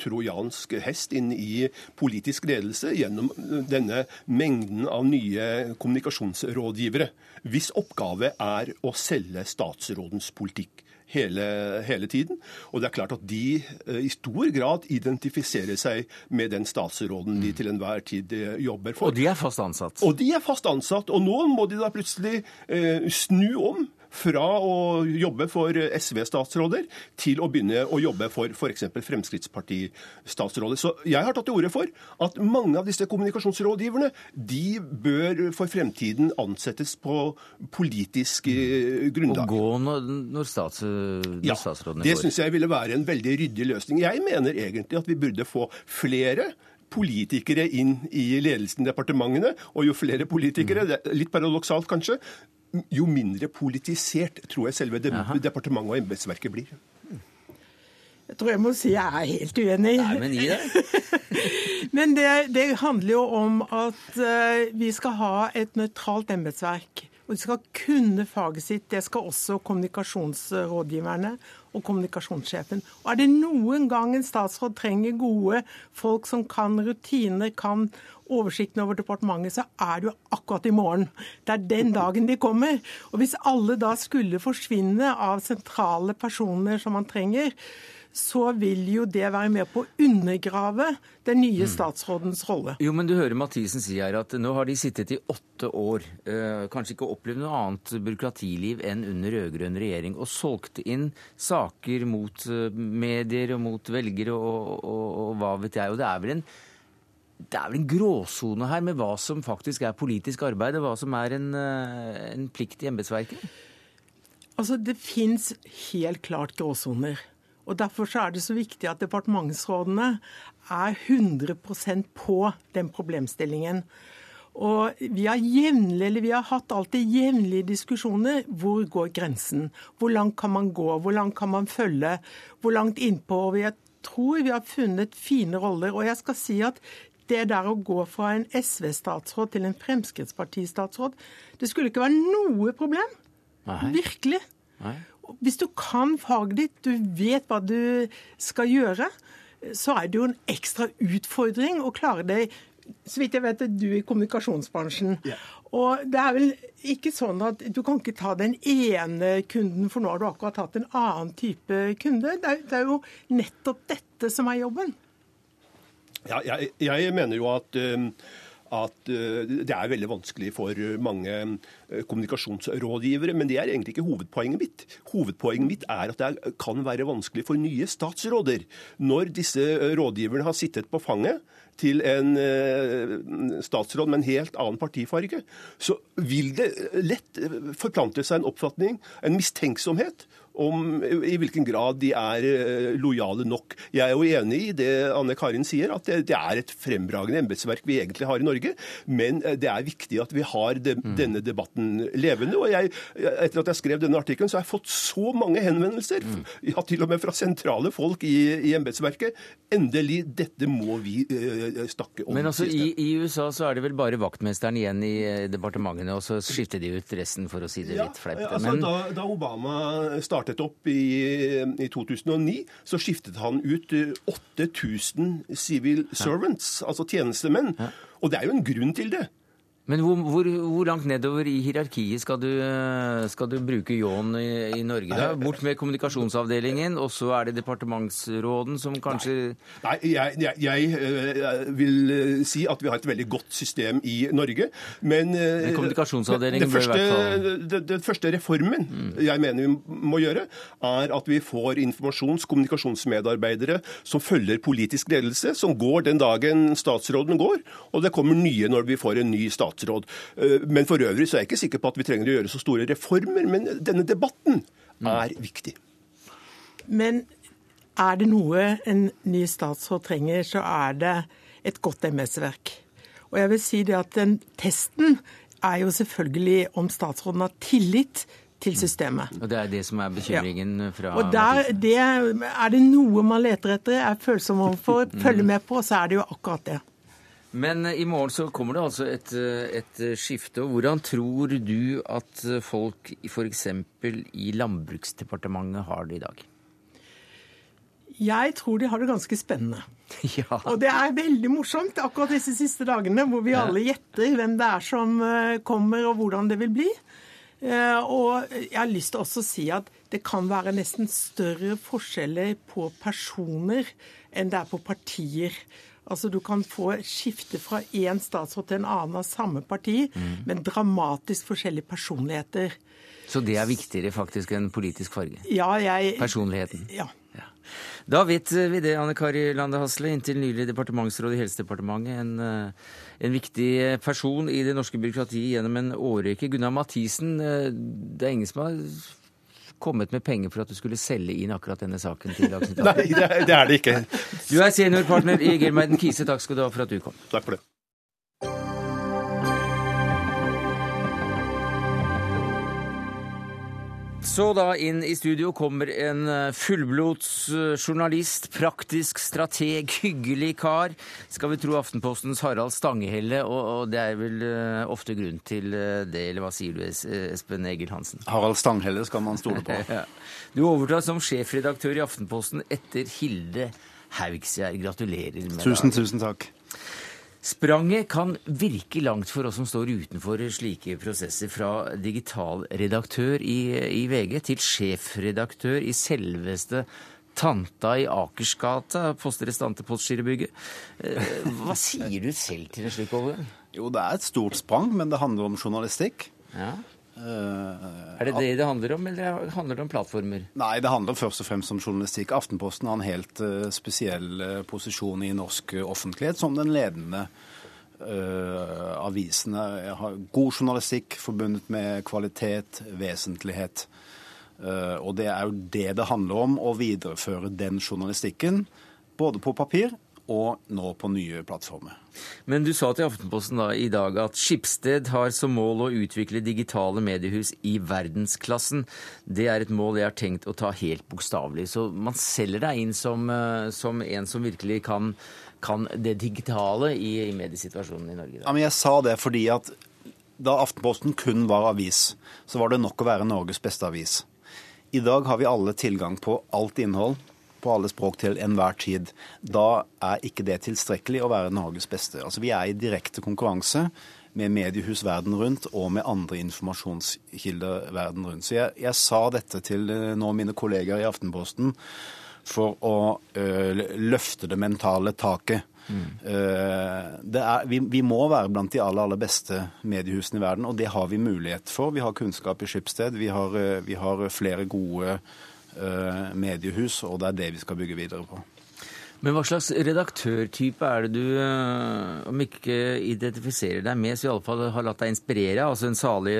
trojansk hest inn i politisk ledelse gjennom denne mengden av nye kommunikasjonsrådgivere, hvis oppgave er å selge statsrådens politikk hele, hele, tiden. Og det er klart at de eh, i stor grad identifiserer seg med den statsråden de mm. til enhver tid eh, jobber for. Og de er fast ansatt? Og de er fast ansatt. Og nå må de da plutselig eh, snu om fra å jobbe for SV-statsråder til å begynne å jobbe for f.eks. Fremskrittsparti-statsråder. Så jeg har tatt til orde for at mange av disse kommunikasjonsrådgiverne de bør for fremtiden ansettes på politisk eh, grunnlag. Og gå når, når, stats, når ja, statsrådene går? Det syns jeg ville være en veldig ryddig løsning. Jeg mener egentlig at vi burde få flere politikere inn i ledelsen i departementene. Og jo flere politikere, mm. litt paradoksalt kanskje, jo mindre politisert tror jeg selve departementet og embetsverket blir. Jeg tror jeg må si jeg er helt uenig. Nei, men gi det. men det, det, handler jo om at uh, vi skal ha et nøytralt embetsverk. Og de skal kunne faget sitt. Det skal også kommunikasjonsrådgiverne og kommunikasjonssjefen. Og er det noen gang en statsråd trenger gode folk som kan rutiner, kan oversikten over departementet, så er det jo akkurat i morgen. Det er den dagen de kommer. Og hvis alle da skulle forsvinne av sentrale personer som man trenger, så vil jo det være med på å undergrave den nye mm. statsrådens rolle. Jo, men du hører Mathisen si her at nå har de sittet i åtte år, eh, kanskje ikke opplevd noe annet byråkratiliv enn under rød-grønn regjering, og solgte inn saker mot eh, medier og mot velgere og, og, og hva vet jeg. Og det er vel en det er vel en gråsone her med hva som faktisk er politisk arbeid, og hva som er en, eh, en plikt i embetsverket? Altså, Det fins helt klart gråsoner. Og Derfor så er det så viktig at departementsrådene er 100% på den problemstillingen. Og vi har jevnlig, eller vi har hatt alltid jevnlige diskusjoner. Hvor går grensen? Hvor langt kan man gå? Hvor langt kan man følge? Hvor langt innpå? Og jeg tror vi har funnet fine roller. Og jeg skal si at det der å gå fra en SV-statsråd til en Fremskrittsparti-statsråd, det skulle ikke være noe problem. Nei. Virkelig. Nei. Hvis du kan faget ditt, du vet hva du skal gjøre, så er det jo en ekstra utfordring å klare det så vidt jeg vet, er du i kommunikasjonsbransjen. Yeah. Og det er vel ikke sånn at du kan ikke ta den ene kunden, for nå har du akkurat tatt en annen type kunde. Det er, det er jo nettopp dette som er jobben. Ja, jeg, jeg mener jo at uh, at eh, det er veldig vanskelig for mange eh, kommunikasjonsrådgivere. Men det er egentlig ikke hovedpoenget mitt. Hovedpoenget mitt er at det kan være vanskelig for nye statsråder. Når disse rådgiverne har sittet på fanget til en eh, statsråd med en helt annen partifarge, så vil det lett forplante seg en oppfatning, en mistenksomhet, om i hvilken grad de er eh, lojale nok. Jeg er jo enig i det Anne Karin sier, at det, det er et fremragende embetsverk vi egentlig har i Norge. Men eh, det er viktig at vi har de, mm. denne debatten levende. Og jeg, etter at jeg skrev denne artikkelen, så har jeg fått så mange henvendelser, mm. ja, til og med fra sentrale folk i, i embetsverket. Endelig, dette må vi uh, snakke om. Men altså, i, i, USA så er det vel bare vaktmesteren igjen i departementene, og så skifter de ut resten, for å si det litt fleipete. Ja, altså, da, da Obama startet startet opp i, i 2009, så skiftet han ut 8000 eh, civil servants, altså tjenestemenn. Og det er jo en grunn til det. Men hvor, hvor, hvor, langt nedover i hierarkiet skal du, skal du bruke ljåen i, i, Norge? da? Bort med kommunikasjonsavdelingen, og så er det departementsråden som kanskje Nei, Nei jeg, jeg, jeg, eh, vil eh, si at vi har et veldig godt system i Norge, men, eh, men Kommunikasjonsavdelingen bør i hvert fall Den, første reformen mm. jeg mener vi må gjøre, er at vi får informasjons- kommunikasjonsmedarbeidere som følger politisk ledelse, som går den dagen statsråden går, og det kommer nye når vi får en ny statsråd statsråd. Eh, men for øvrig så er jeg ikke sikker på at vi trenger å gjøre så store reformer. Men denne debatten er viktig. Men er det noe en ny statsråd trenger, så er det et godt embetsverk. Og jeg vil si det at den testen er jo selvfølgelig om statsråden har tillit til systemet. Og Det er det som er bekymringen ja. fra Og der, det, Er det noe man leter etter, er følsom overfor, følger med på, så er det jo akkurat det. Men i morgen så kommer det altså et, et skifte. og Hvordan tror du at folk f.eks. i Landbruksdepartementet har det i dag? Jeg tror de har det ganske spennende. Ja. Og det er veldig morsomt akkurat disse siste dagene, hvor vi alle gjetter hvem det er som eh, kommer og hvordan det vil bli. Eh, og jeg har lyst til også å si at det kan være nesten større forskjeller på personer enn det er på partier. Altså Du kan få skifte fra én statsråd til en annen av samme parti, mm. men dramatisk forskjellige personligheter. Så det er viktigere faktisk enn politisk farge? Ja, jeg... Personligheten? Ja. ja. Da vet vi det, Anne Kari Lande Hasle, inntil nylig departementsråd i Helsedepartementet. En, eh, en, viktig person i det norske byråkratiet gjennom en årrekke. Gunnar Mathisen, eh, det er ingen som har kommet med penger for at du skulle selge inn akkurat denne saken til Dagsnytt 18? Nei, det er, det ikke. Du er seniorpartner i Gelmeiden Kise. Takk skal du ha for at du kom. Takk for det. Så da inn i studio kommer en eh, fullblods eh, journalist, praktisk strateg, hyggelig kar. Skal vi tro Aftenpostens Harald Stangehelle, og, det er vel eh, ofte grunn til det, eller hva sier du Espen Egil Hansen? Harald Stanghelle skal man stole på. Du overtar som sjefredaktør i Aftenposten etter Hilde Haugsgjerd. Gratulerer med det. Tusen, tusen takk. Spranget kan virke langt for oss som står utenfor slike prosesser, fra digitalredaktør i, i VG til sjefredaktør i selveste Tanta i Akersgata, postrestante Postgirobygget. Eh, hva sier du selv til en slik overgang? Jo, det er et stort sprang, men det handler om journalistikk. Ja. Uh, er det det det handler om, eller handler det om plattformer? Nei, det handler først og fremst om journalistikk. Aftenposten har en helt uh, spesiell uh, posisjon i norsk offentlighet som den ledende avisen. Har god journalistikk forbundet med kvalitet, vesentlighet. og det er jo det det handler om, å videreføre den journalistikken. Både på papir og nå på nye plattformer. Men du sa til Aftenposten da, i dag at Skipsted har som mål å utvikle digitale mediehus i verdensklassen. Det er et mål jeg har tenkt å ta helt bokstavelig. Så man selger deg inn som, eh, som en som virkelig kan, kan det digitale i, i, mediesituasjonen i Norge? Da. Ja, men jeg sa det fordi at da Aftenposten kun var avis, så var det nok å være Norges beste avis. I dag har vi alle tilgang på alt innhold på alle språk til enhver tid. Da er ikke det tilstrekkelig å være Norges beste. Altså, vi er i direkte konkurranse med mediehus verden rundt og med andre informasjonskilder verden rundt. Så jeg, jeg sa dette til eh, nå mine kollegaer i Aftenposten for å ø, løfte det mentale taket. Mm. Er, vi, vi, må være blant de aller, aller beste mediehusene i verden, og det har vi mulighet for. Vi har kunnskap i Skipsted, vi har, vi har flere gode Eh, mediehus, og det er det vi skal bygge videre på. Men hva slags redaktørtype er det du, eh, om ikke identifiserer deg med, så iallfall har latt deg inspirere? Altså en salig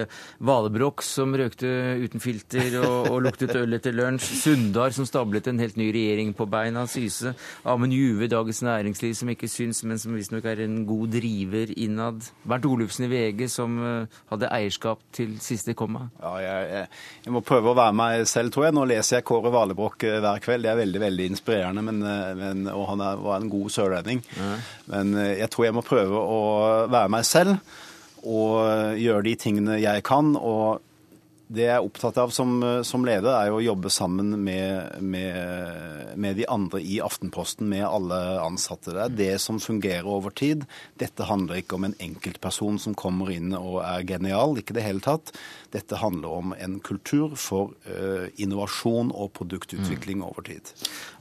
Valebrokk som røkte uten filter og, og luktet øl etter lunsj. Sundar som stablet en helt ny regjering på beina. Syse. Amund Juve, Dagens Næringsliv, som ikke syns, men som visstnok er en god driver innad. Bernt Olufsen i VG, som eh, hadde eierskap til siste komma. Ja, jeg, jeg, jeg, må prøve å være meg selv, tror jeg. Nå leser jeg Kåre Valebrokk eh, hver kveld. Det er veldig, veldig inspirerende. men, men og han er, var en god sørlending. Mm. Men eh, jeg tror jeg må prøve å være meg selv og gjøre de tingene jeg kan. og det jeg er opptatt av som, som leder, er jo å jobbe sammen med, med, med, de andre i Aftenposten, med alle ansatte. Det er det som fungerer over tid. Dette handler ikke om en enkeltperson som kommer inn og er genial, ikke det hele tatt. Dette handler om en kultur for uh, innovasjon og produktutvikling mm. over tid.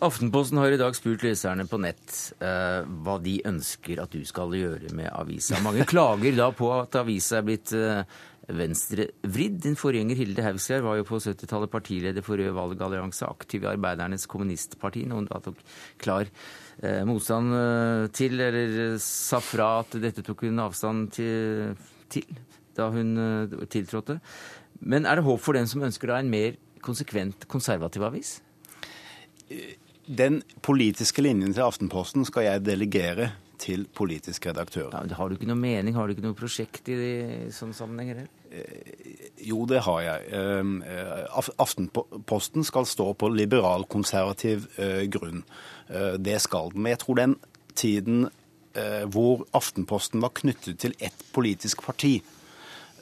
Aftenposten har i dag spurt leserne på nett uh, hva de ønsker at du skal gjøre med avisa. Mange klager da på at avisa er blitt uh, venstrevridd. Din forgjenger Hilde Haugskjær var jo på 70-tallet partileder for Rød valgallianse, aktiv i Arbeidernes kommunistparti, noen da tok klar eh, motstand eh, til, eller sa fra at dette tok hun avstand til, til da hun eh, tiltrådte. Men er det håp for den som ønsker da en mer konsekvent konservativ avis? Den politiske linjen til Aftenposten skal jeg delegere til politisk redaktør. Ja, har du ikke noe mening, har du ikke noe prosjekt i sånne sammenhenger? Eh, jo, det har jeg. Ehm, eh, Aftenposten skal stå på liberal-konservativ eh, grunn. Det skal den. Men jeg tror den tiden hvor Aftenposten var knyttet til ett politisk parti,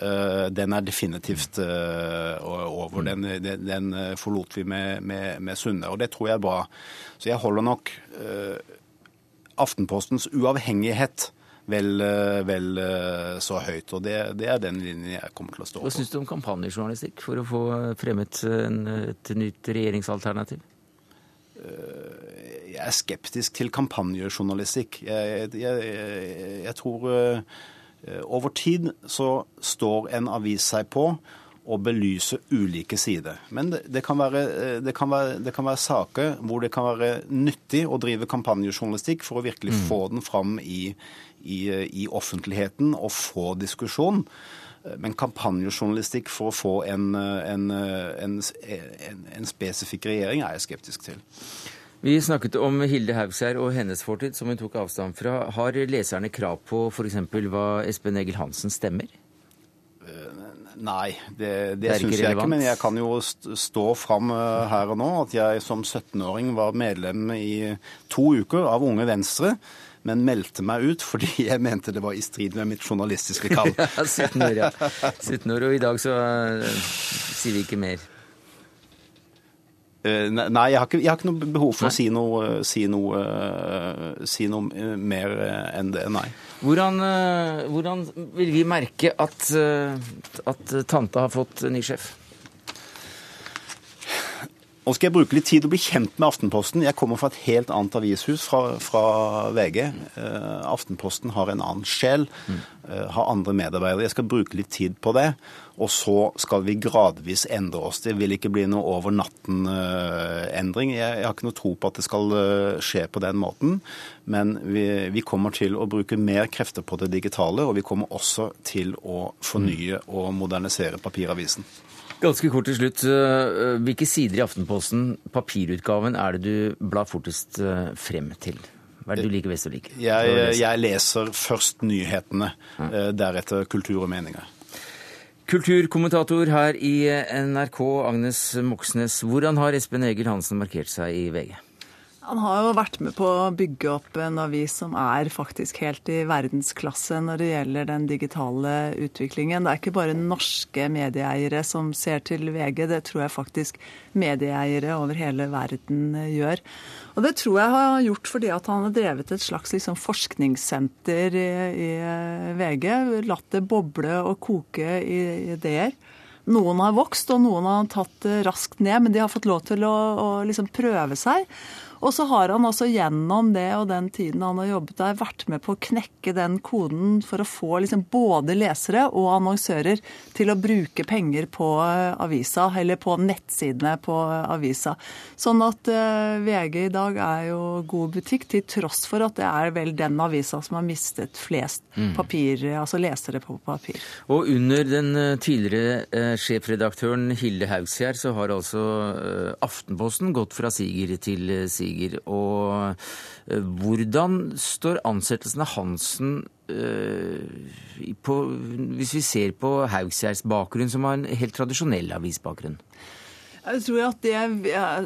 den er definitivt over. Den, den forlot vi med, med, med Sunde, og det tror jeg er bra. Så jeg holder nok Aftenpostens uavhengighet vel, eh, vel eh, så høyt. Og det, det, er den linjen jeg kommer til å stå på. Hva syns du om kampanjejournalistikk for å få fremmet en, et nytt regjeringsalternativ? Jeg er skeptisk til kampanjejournalistikk. Jeg, jeg, jeg tror over tid så står en avis seg på å belyse ulike sider. Men det, det, kan være, det, kan være, det, kan være, saker hvor det kan være nyttig å drive kampanjejournalistikk for å virkelig mm. få den fram i, i, i, offentligheten og få diskusjon. Men kampanjejournalistikk for å få en, en, en, en spesifikk regjering er jeg skeptisk til. Vi snakket om Hilde Haugskjær og hennes fortid, som hun tok avstand fra. Har leserne krav på f.eks. hva Espen Egil Hansen stemmer? Nei, det, det, det syns jeg ikke. Men jeg kan jo stå fram eh, her og nå at jeg som 17-åring var medlem i to uker av Unge Venstre. Men meldte meg ut fordi jeg mente det var i strid med mitt journalistiske kall. ja, 17 år, ja. 17 år, og i dag så uh, sier vi ikke mer. Uh, nei, jeg har, ikke, jeg har, ikke, noe behov for nei. å si noe, si noe, uh, si noe mer enn det. Nei. Hvordan, eh, hvordan, vil vi merke at, eh, at tante har fått ny sjef? Nå skal jeg bruke litt tid å bli kjent med Aftenposten. Jeg kommer fra et helt annet avishus, fra, fra VG. Uh, Aftenposten har en annen sjel, uh, har andre medarbeidere. Jeg skal bruke litt tid på det. Og så skal vi gradvis endre oss. Det vil ikke bli noe over natten-endring. Uh, jeg, jeg, har ikke noe tro på at det skal skje på den måten. Men vi, vi, kommer til å bruke mer krefter på det digitale, og vi kommer også til å fornye og modernisere papiravisen. Ganske kort til slutt. Eh, hvilke sider i Aftenposten, papirutgaven, er det du blar fortest eh, frem til? Hva er det du liker best å like? Jeg, jeg leser først nyhetene, deretter kultur og meninger. Kulturkommentator her i NRK, Agnes Moxnes. Hvordan har Espen Egil Hansen markert seg i VG? Han har jo vært med på å bygge opp en avis som er faktisk helt i verdensklasse når det gjelder den digitale utviklingen. Det er ikke bare norske medieeiere som ser til VG, det tror jeg faktisk medieeiere over hele verden gjør. Og det tror jeg har gjort fordi at han har drevet et slags liksom, forskningssenter i, i VG. Latt det boble og koke i ideer. Noen har vokst, og noen har tatt det raskt ned, men de har fått lov til å, å liksom prøve seg. Og så har han også gjennom det og den tiden han har jobbet der, vært med på å knekke den koden for å få liksom både lesere og annonsører til å bruke penger på eh, avisa, eller på nettsidene på avisa. Sånn at uh, VG i dag er jo god butikk, til tross for at det er vel den avisa som har mistet flest mm. papir, altså lesere på papir. Og under den eh, tidligere sjefredaktøren Hilde Haugsgjerd så har altså Aftenposten gått fra siger til siger stiger. Og eh, hvordan står ansettelsen av Hansen eh, på, hvis vi ser på Haugsgjerds bakgrunn, som har en helt tradisjonell avisbakgrunn? Jeg tror at det,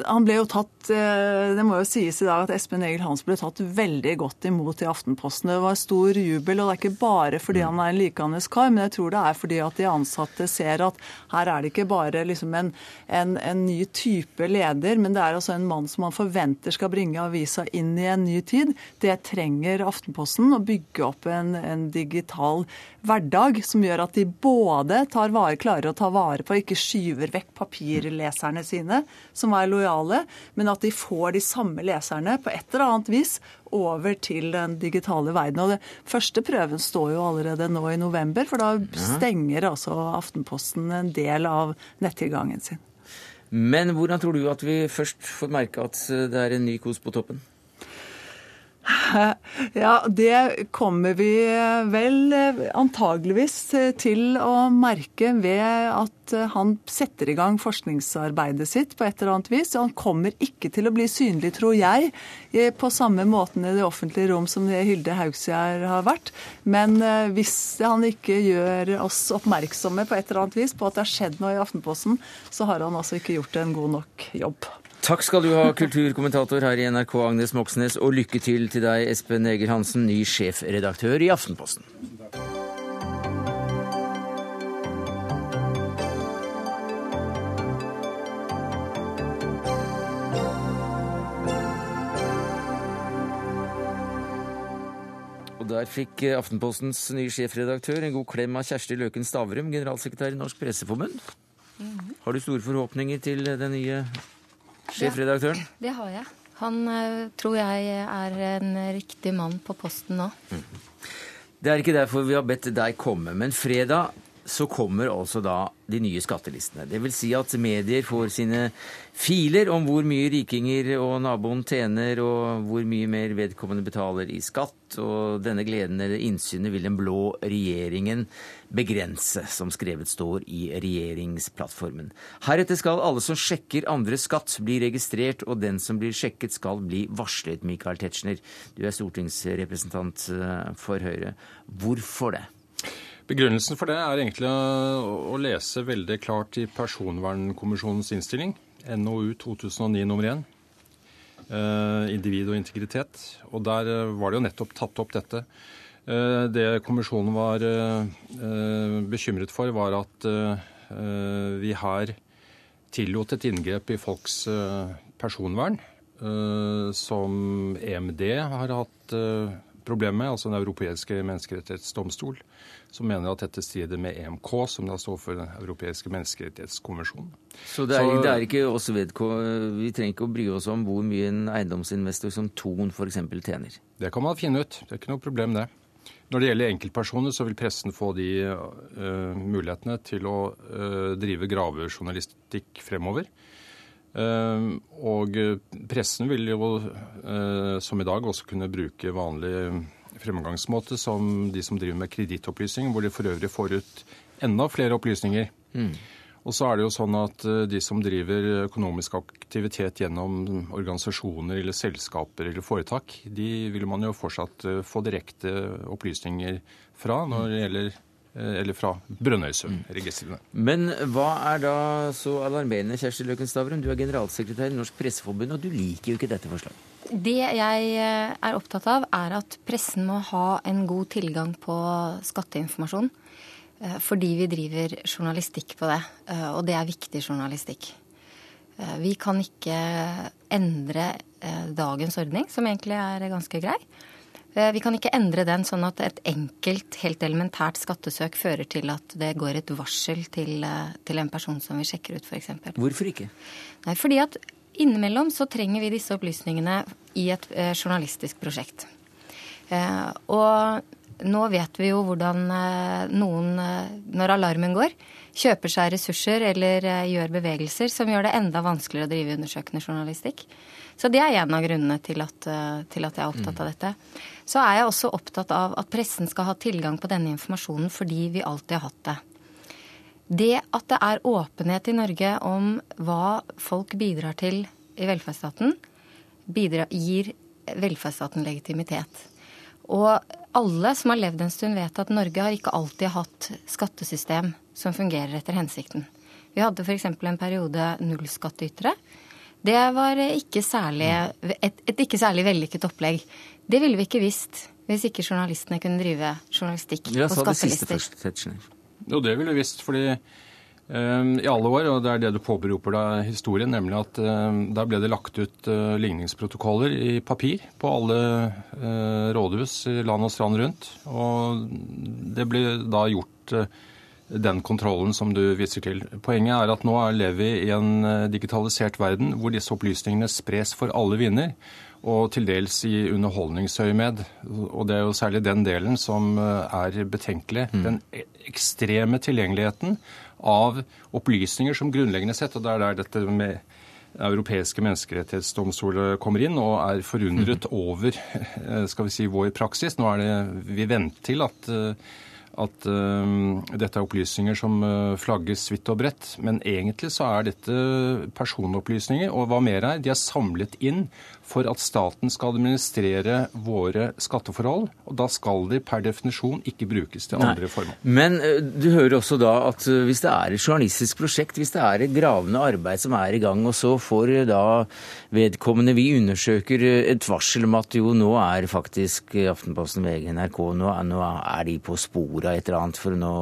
Han ble jo tatt eh, Det må jo sies i dag at Espen Egil Hans ble tatt veldig godt imot i Aftenposten. Det var stor jubel, og det er ikke bare fordi han er en likandes kar, men jeg tror det er fordi at de ansatte ser at her er det ikke bare liksom en, en, en, ny type leder, men det er altså en mann som man forventer skal bringe avisa inn i en ny tid. Det trenger Aftenposten, å bygge opp en, en digital hverdag som gjør at de både tar vare, klarer å ta vare på, ikke skyver vekk papirleserne sine, som er lojale, men at de får de samme leserne på et eller annet vis over til den digitale verden. Og det første prøven står jo allerede nå i november, for da stenger altså Aftenposten en del av nettilgangen sin. Men hvordan tror du at vi først får merke at det er en ny kos på toppen? Ja, det kommer vi vel antageligvis til å merke ved at han setter i gang forskningsarbeidet sitt på et eller annet vis. Han kommer ikke til å bli synlig, tror jeg, på samme måten i det offentlige rom som det Hilde Haugsgjerd har vært. Men eh, hvis han ikke gjør oss oppmerksomme på et eller annet vis på at det har skjedd noe i Aftenposten, så har han altså ikke gjort en god nok jobb. Takk skal du ha, kulturkommentator her i NRK Agnes Moxnes, og lykke til til deg, Espen Eger Hansen, ny sjefredaktør i Aftenposten. Og Der fikk Aftenpostens nye sjefredaktør en god klem av Kjersti Løken Stavrum, generalsekretær i Norsk Presseforbund. Mhm. Har du store forhåpninger til den nye sjefredaktøren? Det, har jeg. Han uh, tror jeg er en riktig mann på posten nå. Mm. Det er ikke derfor vi har bedt deg komme, men fredag så kommer altså da de nye skattelistene. Det vil si at medier får sine filer om hvor mye rikinger og naboen tjener, og hvor mye mer vedkommende betaler i skatt. Og denne gleden eller innsynet vil den blå regjeringen begrense, som skrevet står i regjeringsplattformen. Heretter skal alle som sjekker andres skatt, bli registrert, og den som blir sjekket, skal bli varslet. Michael Tetzschner, du er stortingsrepresentant eh, for Høyre. Hvorfor det? Begrunnelsen for det er egentlig å, lese veldig klart i Personvernkommisjonens innstilling, NOU 2009 nummer 1, eh, individ og integritet. Og der eh, var det jo nettopp tatt opp dette. Eh, det kommisjonen var bekymret for, var at vi her tillot et inngrep i folks personvern, som EMD har hatt problemer med, altså Den europeiske menneskerettighetsdomstol som mener at dette strider med EMK, som da står for Den europeiske menneskerettighetskonvensjonen. Så det er, Så, det er ikke oss vedkommende, Vi trenger ikke å bry oss om hvor mye en eiendomsinvestor som Thon f.eks. tjener? Det kan man finne ut. Det er ikke noe problem, det. Når det gjelder enkeltpersoner, så vil pressen få de uh, mulighetene til å uh, drive gravejournalistikk fremover. Uh, og pressen vil jo, som i dag, også kunne bruke vanlig fremgangsmåte som de som driver med kredittopplysning, hvor de for øvrig får ut enda flere opplysninger. Mm. Og så er det jo sånn at eh, de som driver økonomisk aktivitet gjennom organisasjoner eller selskaper eller foretak, de vil man jo fortsatt eh, få direkte opplysninger fra når det gjelder eh, eller fra Brønnøysundregistrene. Men hva er da så alarmerende, Kjersti Løken Stavrum? Du er generalsekretær i Norsk Presseforbund, og du liker jo ikke dette forslaget. Det jeg er opptatt av, er at pressen må ha en god tilgang på skatteinformasjon. Eh, fordi vi driver journalistikk på det, eh, og det er viktig journalistikk. Eh, vi kan ikke endre dagens ordning, som egentlig er ganske grei. Vi kan ikke endre den sånn at et enkelt, helt elementært skattesøk fører til at det går et varsel til, til en person som vi sjekker ut, f.eks. Hvorfor ikke? Nei, fordi at innimellom så trenger vi disse opplysningene i et journalistisk prosjekt. Og nå vet vi jo hvordan eh, noen, eh, når alarmen går, kjøper seg ressurser eller eh, gjør bevegelser som gjør det enda vanskeligere å drive undersøkende journalistikk. Så det er en av grunnene til at, til at jeg er opptatt av dette. Så er jeg også opptatt av at pressen skal ha tilgang på denne informasjonen fordi vi alltid har hatt det. Det at det er åpenhet i Norge om hva folk bidrar til i velferdsstaten, bidrar, gir velferdsstaten legitimitet. Og alle som har levd en stund, vet at Norge har ikke alltid hatt skattesystem som fungerer etter hensikten. Vi hadde f.eks. en periode nullskattytere. Det var ikke særlig, et, et ikke særlig vellykket opplegg. Det ville vi ikke visst hvis ikke journalistene kunne drive journalistikk på skattelister. Jo, det ville vi visst, fordi i alle år, og det er det du påberoper deg historien, nemlig at der da ble det lagt ut eh, ligningsprotokoller i papir på alle eh, rådhus i land og strand rundt. Og det ble da gjort eh, den kontrollen som du viser til. Poenget er at nå lever vi i en digitalisert verden hvor disse opplysningene spres for alle vinder og til dels i underholdningsøyemed. Og det er jo særlig den delen som er betenkelig. Mm. Den e-, ekstreme tilgjengeligheten av opplysninger som grunnleggende sett, og det er der dette med europeiske menneskerettighetsdomstoler kommer inn og er forundret mhm. over eh, skal vi si, vår praksis. Nå er det vi venter til at, eh, at uh, dette er opplysninger som flagges vidt og bredt. Men egentlig så er dette personopplysninger, og hva mer er, de er samlet inn for at staten skal administrere våre skatteforhold. Og da skal de per definisjon ikke brukes til andre formål. Men eh, du hører også da at eh, hvis det er et journalistisk prosjekt, hvis det er et gravende arbeid som er i gang, og så får eh, da vedkommende vi undersøker et varsel om at jo, nå er faktisk Aftenposten, VG, NRK, nå er, nå er de på sporet av et eller annet, for nå,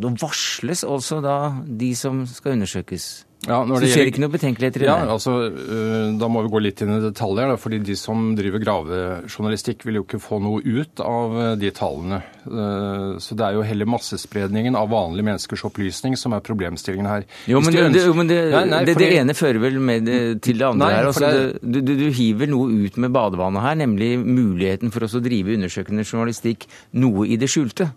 nå varsles altså da de som skal undersøkes. Ja, så du ser ikke noe betenkeligheter i ja, det? Altså, øh, da må vi gå litt inn i detaljer. Da, fordi de som driver gravejournalistikk, vil jo ikke få noe ut av øh, de tallene. Øh, så det er jo heller massespredningen av vanlige menneskers opplysning som er problemstillingen her. Jo, men, det, jo, men det, nei, nei, det, det, ene fører vel med til det andre nei, her. Altså, du, du, du, hiver noe ut med badevannet her, nemlig muligheten for oss å drive undersøkende journalistikk noe i det skjulte.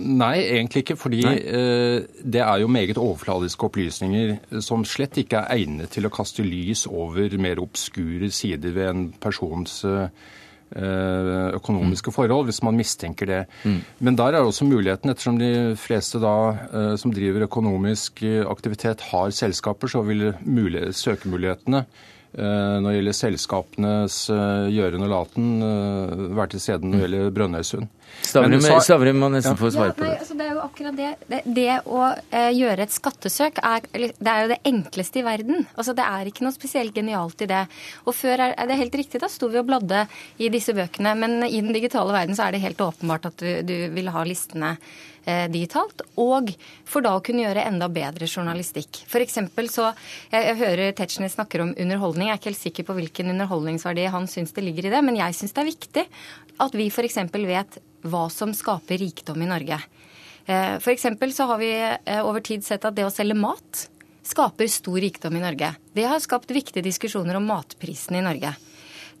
Nei, egentlig ikke. Fordi eh, det er jo meget overfladiske opplysninger som slett ikke er egnet til å kaste lys over mer obskure sider ved en persons eh, økonomiske mm. forhold, hvis man mistenker det. Mm. Men der er også muligheten, ettersom de fleste da eh, som driver økonomisk aktivitet har selskaper, så vil søkemulighetene Eh, når det gjelder selskapenes eh, gjøren og laten, eh, være til stede når det gjelder Brønnøysund. Stavrum må nesten få svare på det. Ja, altså det er jo akkurat det. Det, det å eh, gjøre et skattesøk er, det er jo det enkleste i verden. Altså Det er ikke noe spesielt genialt i det. Og før er, er det helt riktig, da sto vi og bladde i disse bøkene. Men i den digitale verden så er det helt åpenbart at du, du vil ha listene Eh, digitalt, og for da å kunne gjøre enda bedre journalistikk. For så, jeg, jeg hører Tetzschner snakker om underholdning. Jeg er ikke helt sikker på hvilken underholdningsverdi han syns det ligger i det, men jeg syns det er viktig at vi f.eks. vet hva som skaper rikdom i Norge. Eh, f.eks. så har vi eh, over tid sett at det å selge mat skaper stor rikdom i Norge. Det har skapt viktige diskusjoner om matprisene i Norge.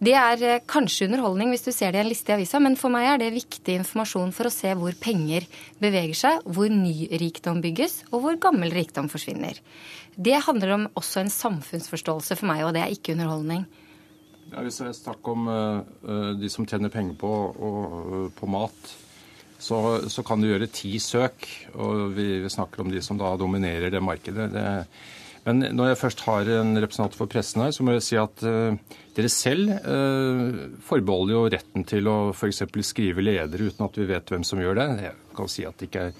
Det er eh, kanskje underholdning hvis du ser det i en liste i avisa, men for meg er det viktig informasjon for å se hvor penger beveger seg, hvor ny rikdom bygges, og hvor gammel rikdom forsvinner. Det handler om også en samfunnsforståelse for meg, og det er ikke underholdning. Ja, hvis det er snakk om uh, de som tjener penger på, og, uh, på mat, så, så, kan du gjøre ti søk. Og vi, vi, snakker om de som da dominerer det markedet. Det, men når jeg først har en representant for pressen her, så må jeg si at uh, dere selv uh, forbeholder jo retten til å f.eks. skrive ledere uten at vi vet hvem som gjør det. Jeg kan si at det ikke er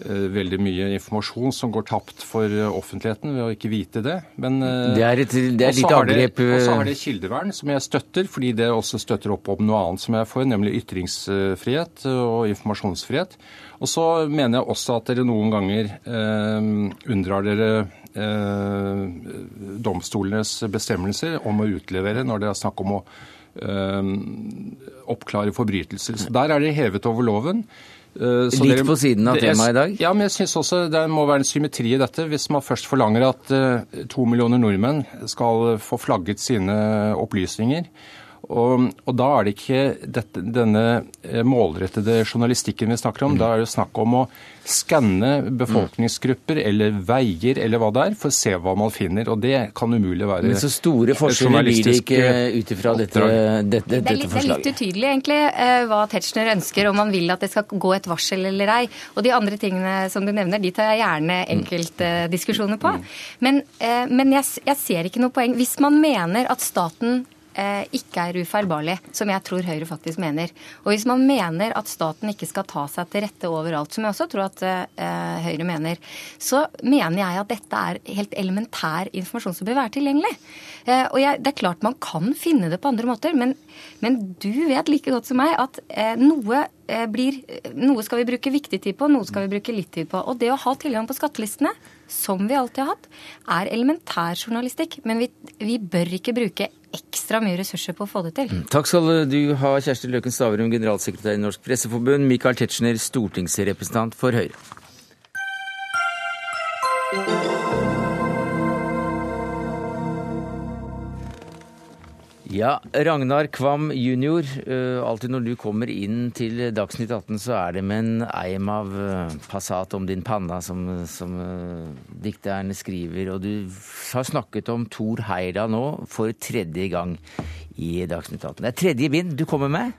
Eh, veldig mye informasjon som går tapt for eh, offentligheten ved å ikke vite det. Men, eh, det er et, det er litt angrep Og så har det kildevern, som jeg støtter, fordi det også støtter opp om noe annet som jeg er for, nemlig ytringsfrihet og informasjonsfrihet. Og så mener jeg også at dere noen ganger eh, unndrar dere eh, domstolenes bestemmelser om å utlevere når det er snakk om å eh, oppklare forbrytelser. Så der er det hevet over loven. Eh, så Litt dere, på siden av temaet i dag? Ja, men jeg syns også det må være en symmetri i dette. Hvis man først forlanger at to millioner nordmenn skal få flagget sine opplysninger, og, og, da er det ikke dette, denne eh, målrettede journalistikken vi snakker om. Mm. Da er det snakk om å skanne befolkningsgrupper mm. eller veier eller hva det er, for å se hva man finner. Og det kan umulig være Men Så store forskjeller blir det ikke ut ifra dette, dette, dette, det, er litt, det er litt utydelig egentlig eh, hva Tetzschner ønsker, om han vil at det skal gå et varsel eller ei. Og de andre tingene som du nevner, de tar jeg gjerne mm. enkeltdiskusjoner på. Men, eh, men jeg, jeg ser ikke noe poeng. Hvis man mener at staten eh, ikke er ufeilbarlig, som jeg tror Høyre faktisk mener. Og hvis man mener at staten ikke skal ta seg til rette overalt, som jeg også tror at eh, Høyre mener, så mener jeg at dette er helt elementær informasjon som bør være tilgjengelig. Eh, og jeg, det er klart man kan finne det på andre måter, men, men du vet like godt som meg at eh, noe eh, blir, noe skal vi bruke viktig tid på, noe skal vi bruke litt tid på. Og det å ha tilgang på skattelistene, som vi alltid har hatt, er elementær journalistikk. Men vi, vi bør ikke bruke ekstra mye ressurser på å få det til. Mm. Takk skal du ha, Kjersti Løken Stavrum, generalsekretær i Norsk Presseforbund, Michael Tetzschner, stortingsrepresentant for Høyre. Ja, Ragnar Kvam jr. Eh, alltid når du kommer inn til Dagsnytt 18, så er det med en eim av eh, Passat om din panna, som, som dikterne skriver. Og du har snakket om Thor Heira nå for tredje gang i Dagsnytt 18. Det er tredje bind du kommer med.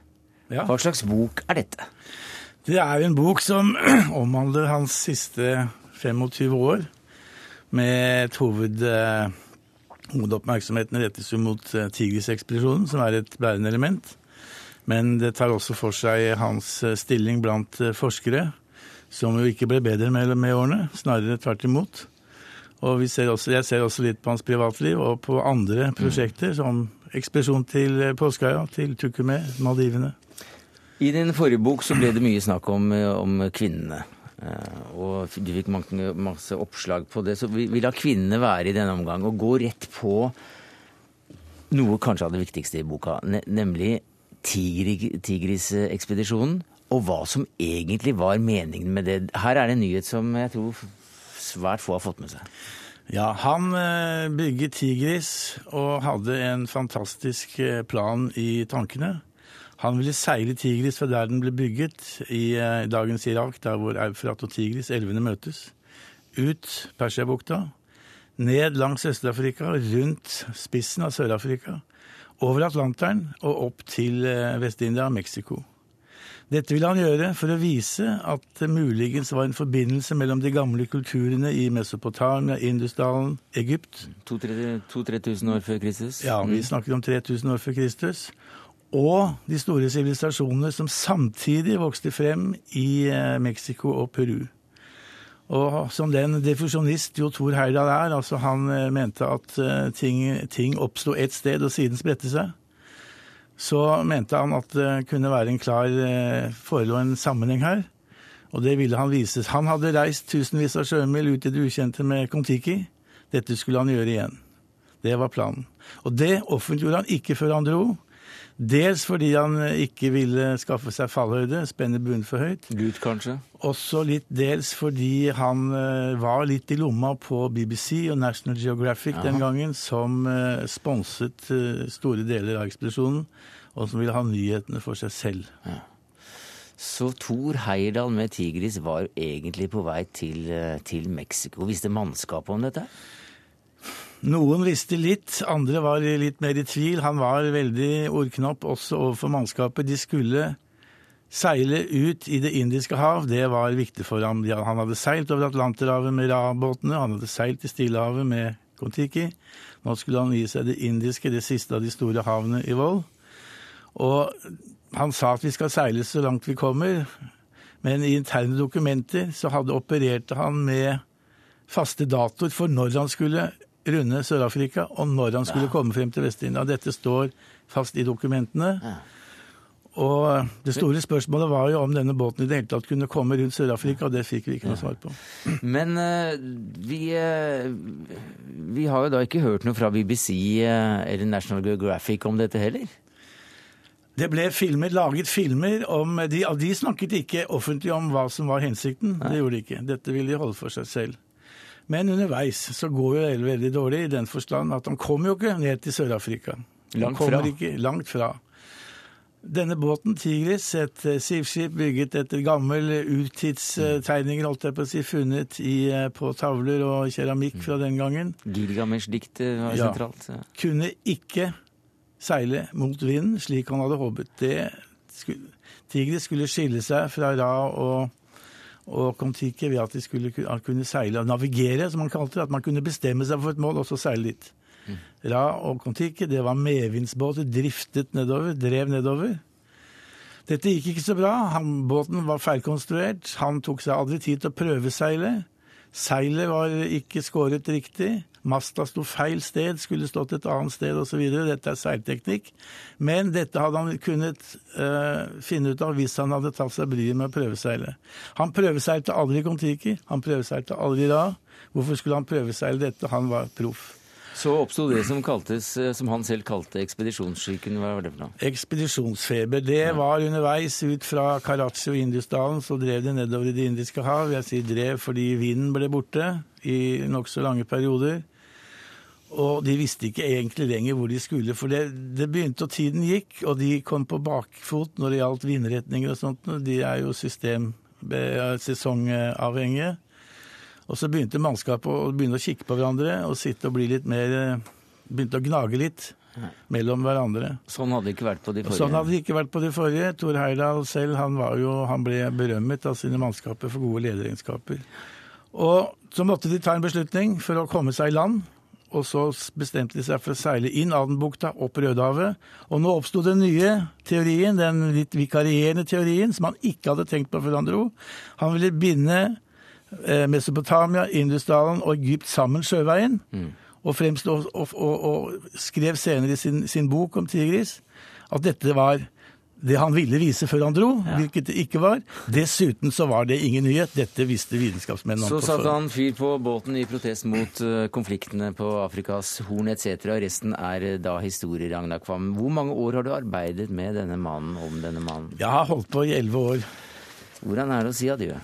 Ja. Hva slags bok er dette? Det er en bok som omhandler hans siste 25 år, med et hoved... Hovedoppmerksomheten rettes jo mot eh, Tigris-ekspedisjonen, som er et bærende element. Men det tar også for seg hans eh, stilling blant eh, forskere, som jo ikke ble bedre med, med årene, snarere tvert imot. Og ser også, jeg ser også litt på hans privatliv og på andre prosjekter, som ekspedisjon til Påskeøya, til Tukumé, Maldivene. I din forrige bok så ble det mye snakk om, om kvinnene. Eh, og du fikk masse oppslag på det. Så vi, vi lar kvinnene være i denne omgang og gå rett på noe kanskje av det viktigste i boka, nemlig Tigris-ekspedisjonen. Og hva som egentlig var meningen med det. Her er det en nyhet som jeg tror svært få har fått med seg. Ja, han eh, bygget Tigris og hadde en fantastisk eh, plan i tankene. Han ville seile Tigris fra der den ble bygget, i eh, dagens Irak, der hvor Eufrat og Tigris, elvene møtes. Ut Persiabukta, ned langs Øst-Afrika, rundt spissen av Sør-Afrika, over Atlanteren og opp til eh, Vest-India og Mexico. Dette ville han gjøre for å vise at det muligens var en forbindelse mellom de gamle kulturene i Mesopotamia, Indusdalen, Egypt. 2000-3000 år før Kristus? Ja, vi mm. snakker om 3000 år før Kristus og de store sivilisasjonene som samtidig vokste frem i eh, Mexico og Peru. Og som den diffusjonist Jo Thor Heyerdahl er, altså han eh, mente at eh, ting, ting oppsto ett sted og siden spredte seg, så mente han at det kunne være en klar forelå en sammenheng her. Og det ville han vise. Han hadde reist tusenvis av sjømil ut i det ukjente med Kon-Tiki. Dette skulle han gjøre igjen. Det var planen. Og det offentliggjorde han ikke før han dro. Dels fordi han ikke ville skaffe seg fallhøyde, spenne bunnen for høyt. Gud, kanskje? Også litt dels fordi han eh, var litt i lomma på BBC og National Geographic Aha. den gangen, som eh, sponset eh, store deler av ekspedisjonen, og som ville ha nyhetene for seg selv. Ja. Så Thor Heyerdahl med Tigris var egentlig på vei til, til Mexico. Visste mannskapet om dette? Noen visste litt, andre var litt mer i tvil. Han var veldig ordknapp også overfor mannskapet. De skulle seile ut i Det indiske hav, det var viktig for ham. Han hadde seilt over Atlanterhavet med Ra-båtene, han hadde seilt i Stillehavet med Kon-Tiki. Nå skulle han gi seg det indiske, det siste av de store havene i vold. Og han sa at vi skal seile så langt vi kommer, men i interne dokumenter så hadde opererte han med faste datoer for når han skulle runde Sør-Afrika, og når han skulle komme frem til Vest-India. Dette står fast i dokumentene. Og det store spørsmålet var jo om denne båten i det hele tatt kunne komme rundt Sør-Afrika, og det fikk vi ikke noe svar på. Men uh, vi, uh, vi, har jo da ikke hørt noe fra BBC eh, eller National Geographic om dette heller? Det ble filmer, laget filmer om de, de snakket ikke offentlig om hva som var hensikten. Det gjorde de ikke. Dette ville de holde for seg selv. Men underveis så går jo det veldig dårlig i den forstand at han kommer jo ikke ned til Sør-Afrika. Langt fra. Ikke, langt fra. Denne båten, Tigris, et eh, sivskip bygget etter gammel urtidstegninger, holdt jeg på å si, funnet i, eh, på tavler og keramikk fra den gangen. Gilgamesh-diktet var ja, sentralt. Ja. Kunne ikke seile mot vinden, slik han hadde håpet. Det skulle, Tigris skulle skille seg fra Ra og, og Kon-Tiki ved at de skulle kunne seile og navigere, som man kalte det. At man kunne bestemme seg for et mål og så seile dit. Ra og Kon-Tiki, det var medvindsbåter, driftet nedover, drev nedover. Dette gikk ikke så bra. Han, båten var feilkonstruert. Han tok seg aldri tid til å prøveseile. Seilet var ikke skåret riktig. Masta sto feil sted, skulle stått et annet sted osv. Dette er seilteknikk. Men dette hadde han kunnet uh, finne ut av hvis han hadde tatt seg bryet med å prøveseile. Han prøveseilte aldri Kon-Tiki. Han prøveseilte aldri Ra. Hvorfor skulle han prøveseile dette? Han var proff. Så oppsto det som, kaltes, eh, som han selv kalte ekspedisjonssyken. Hva var det for noe? Ekspedisjonsfeber. Det var underveis ut fra Karachi og Indusdalen. Så drev de nedover i Det indiske hav. Jeg sier drev fordi vinden ble borte i nokså lange perioder. Og de visste ikke egentlig lenger hvor de skulle. For det, det begynte, og tiden gikk, og de kom på bakfot når det gjaldt vindretninger og sånt. De er jo system, sesongavhengige. Og så begynte mannskapet å begynne å kikke på hverandre og sitte og bli litt mer Begynte å gnage litt mellom hverandre. Sånn hadde det ikke vært på de forrige? Sånn hadde det ikke vært på de forrige. Tor Heyerdahl selv han, var jo, han ble berømmet av sine mannskaper for gode lederegenskaper. Og så måtte de ta en beslutning for å komme seg i land. Og så bestemte de seg for å seile inn Adenbukta, opp Rødehavet. Og nå oppsto den nye teorien, den litt vikarierende teorien, som han ikke hadde tenkt på før han dro. Han ville binde Eh, Mesopotamia, Indusdalen og Egypt sammen sjøveien. Mm. Og, fremstå, og, og, og, skrev senere i sin, sin, bok om Tigris at dette var det han ville vise før han dro, ja. hvilket det ikke var. Dessuten så var det ingen nyhet. Dette visste vitenskapsmennene. Så satte han fyr på båten i protest mot uh, konfliktene på Afrikas Horn etc. Resten er uh, da historie, Ragnar Kvam. Hvor mange år har du arbeidet med denne mannen om denne mannen? Jeg har holdt på i elleve år. Hvordan er det å si adjø?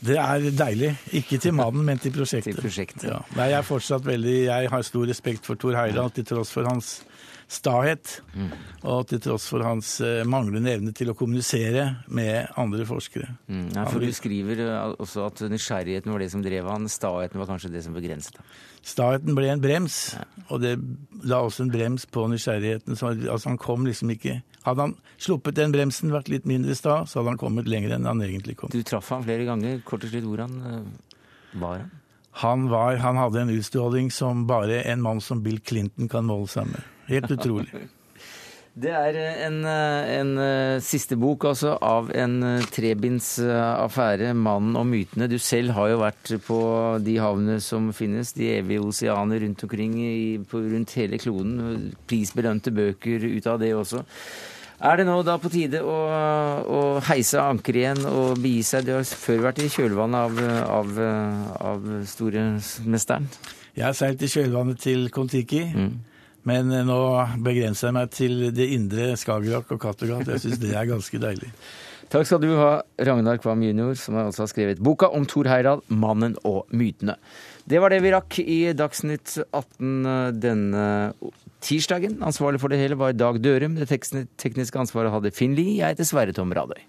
Det er deilig. Ikke til mannen, men til prosjektet. til prosjektet. Ja. Nei, jeg er fortsatt veldig Jeg har stor respekt for Tor Heyerdahl til tross for hans stahet, mm. og til tross for hans uh, manglende evne til å kommunisere med andre forskere. Mm. Ja, for Du skriver uh, også at nysgjerrigheten var det som drev han, staheten var kanskje det som begrenset ham? Staheten ble en brems, ja. og det la også en brems på nysgjerrigheten. Så, altså Han kom liksom ikke Hadde han sluppet den bremsen, vært litt mindre sta, så hadde han kommet lenger enn han egentlig kom. Du traff ham flere ganger. Kort og slett, hvor han var han? Han, var, han hadde en utstråling som bare en mann som Bill Clinton kan måle seg med. Helt utrolig. Det er en, en, siste bok altså, av en trebinds affære, 'Mannen og mytene'. Du selv har jo vært på de havnene som finnes, de evige oseaner rundt omkring i, på, rundt hele kloden. Prisbelønte bøker ut av det også. Er det nå da på tide å, å heise anker igjen og begi seg? Du har før vært i kjølvannet av, av, av storemesteren. Jeg har seilt i kjølvannet til Kon-Tiki. Mm. Men eh, nå begrenser jeg meg til det indre Skagerrak og Kattegat. Jeg syns det er ganske deilig. Takk skal du ha, Ragnar Kvam jr., som også har skrevet boka om Thor Heyerdahl, 'Mannen og mytene'. Det var det vi rakk i Dagsnytt 18 eh, denne tirsdagen. Ansvarlig for det hele var Dag Dørum. Det tekniske ansvaret hadde Finn Lie. Jeg heter Sverre Tom Radøy.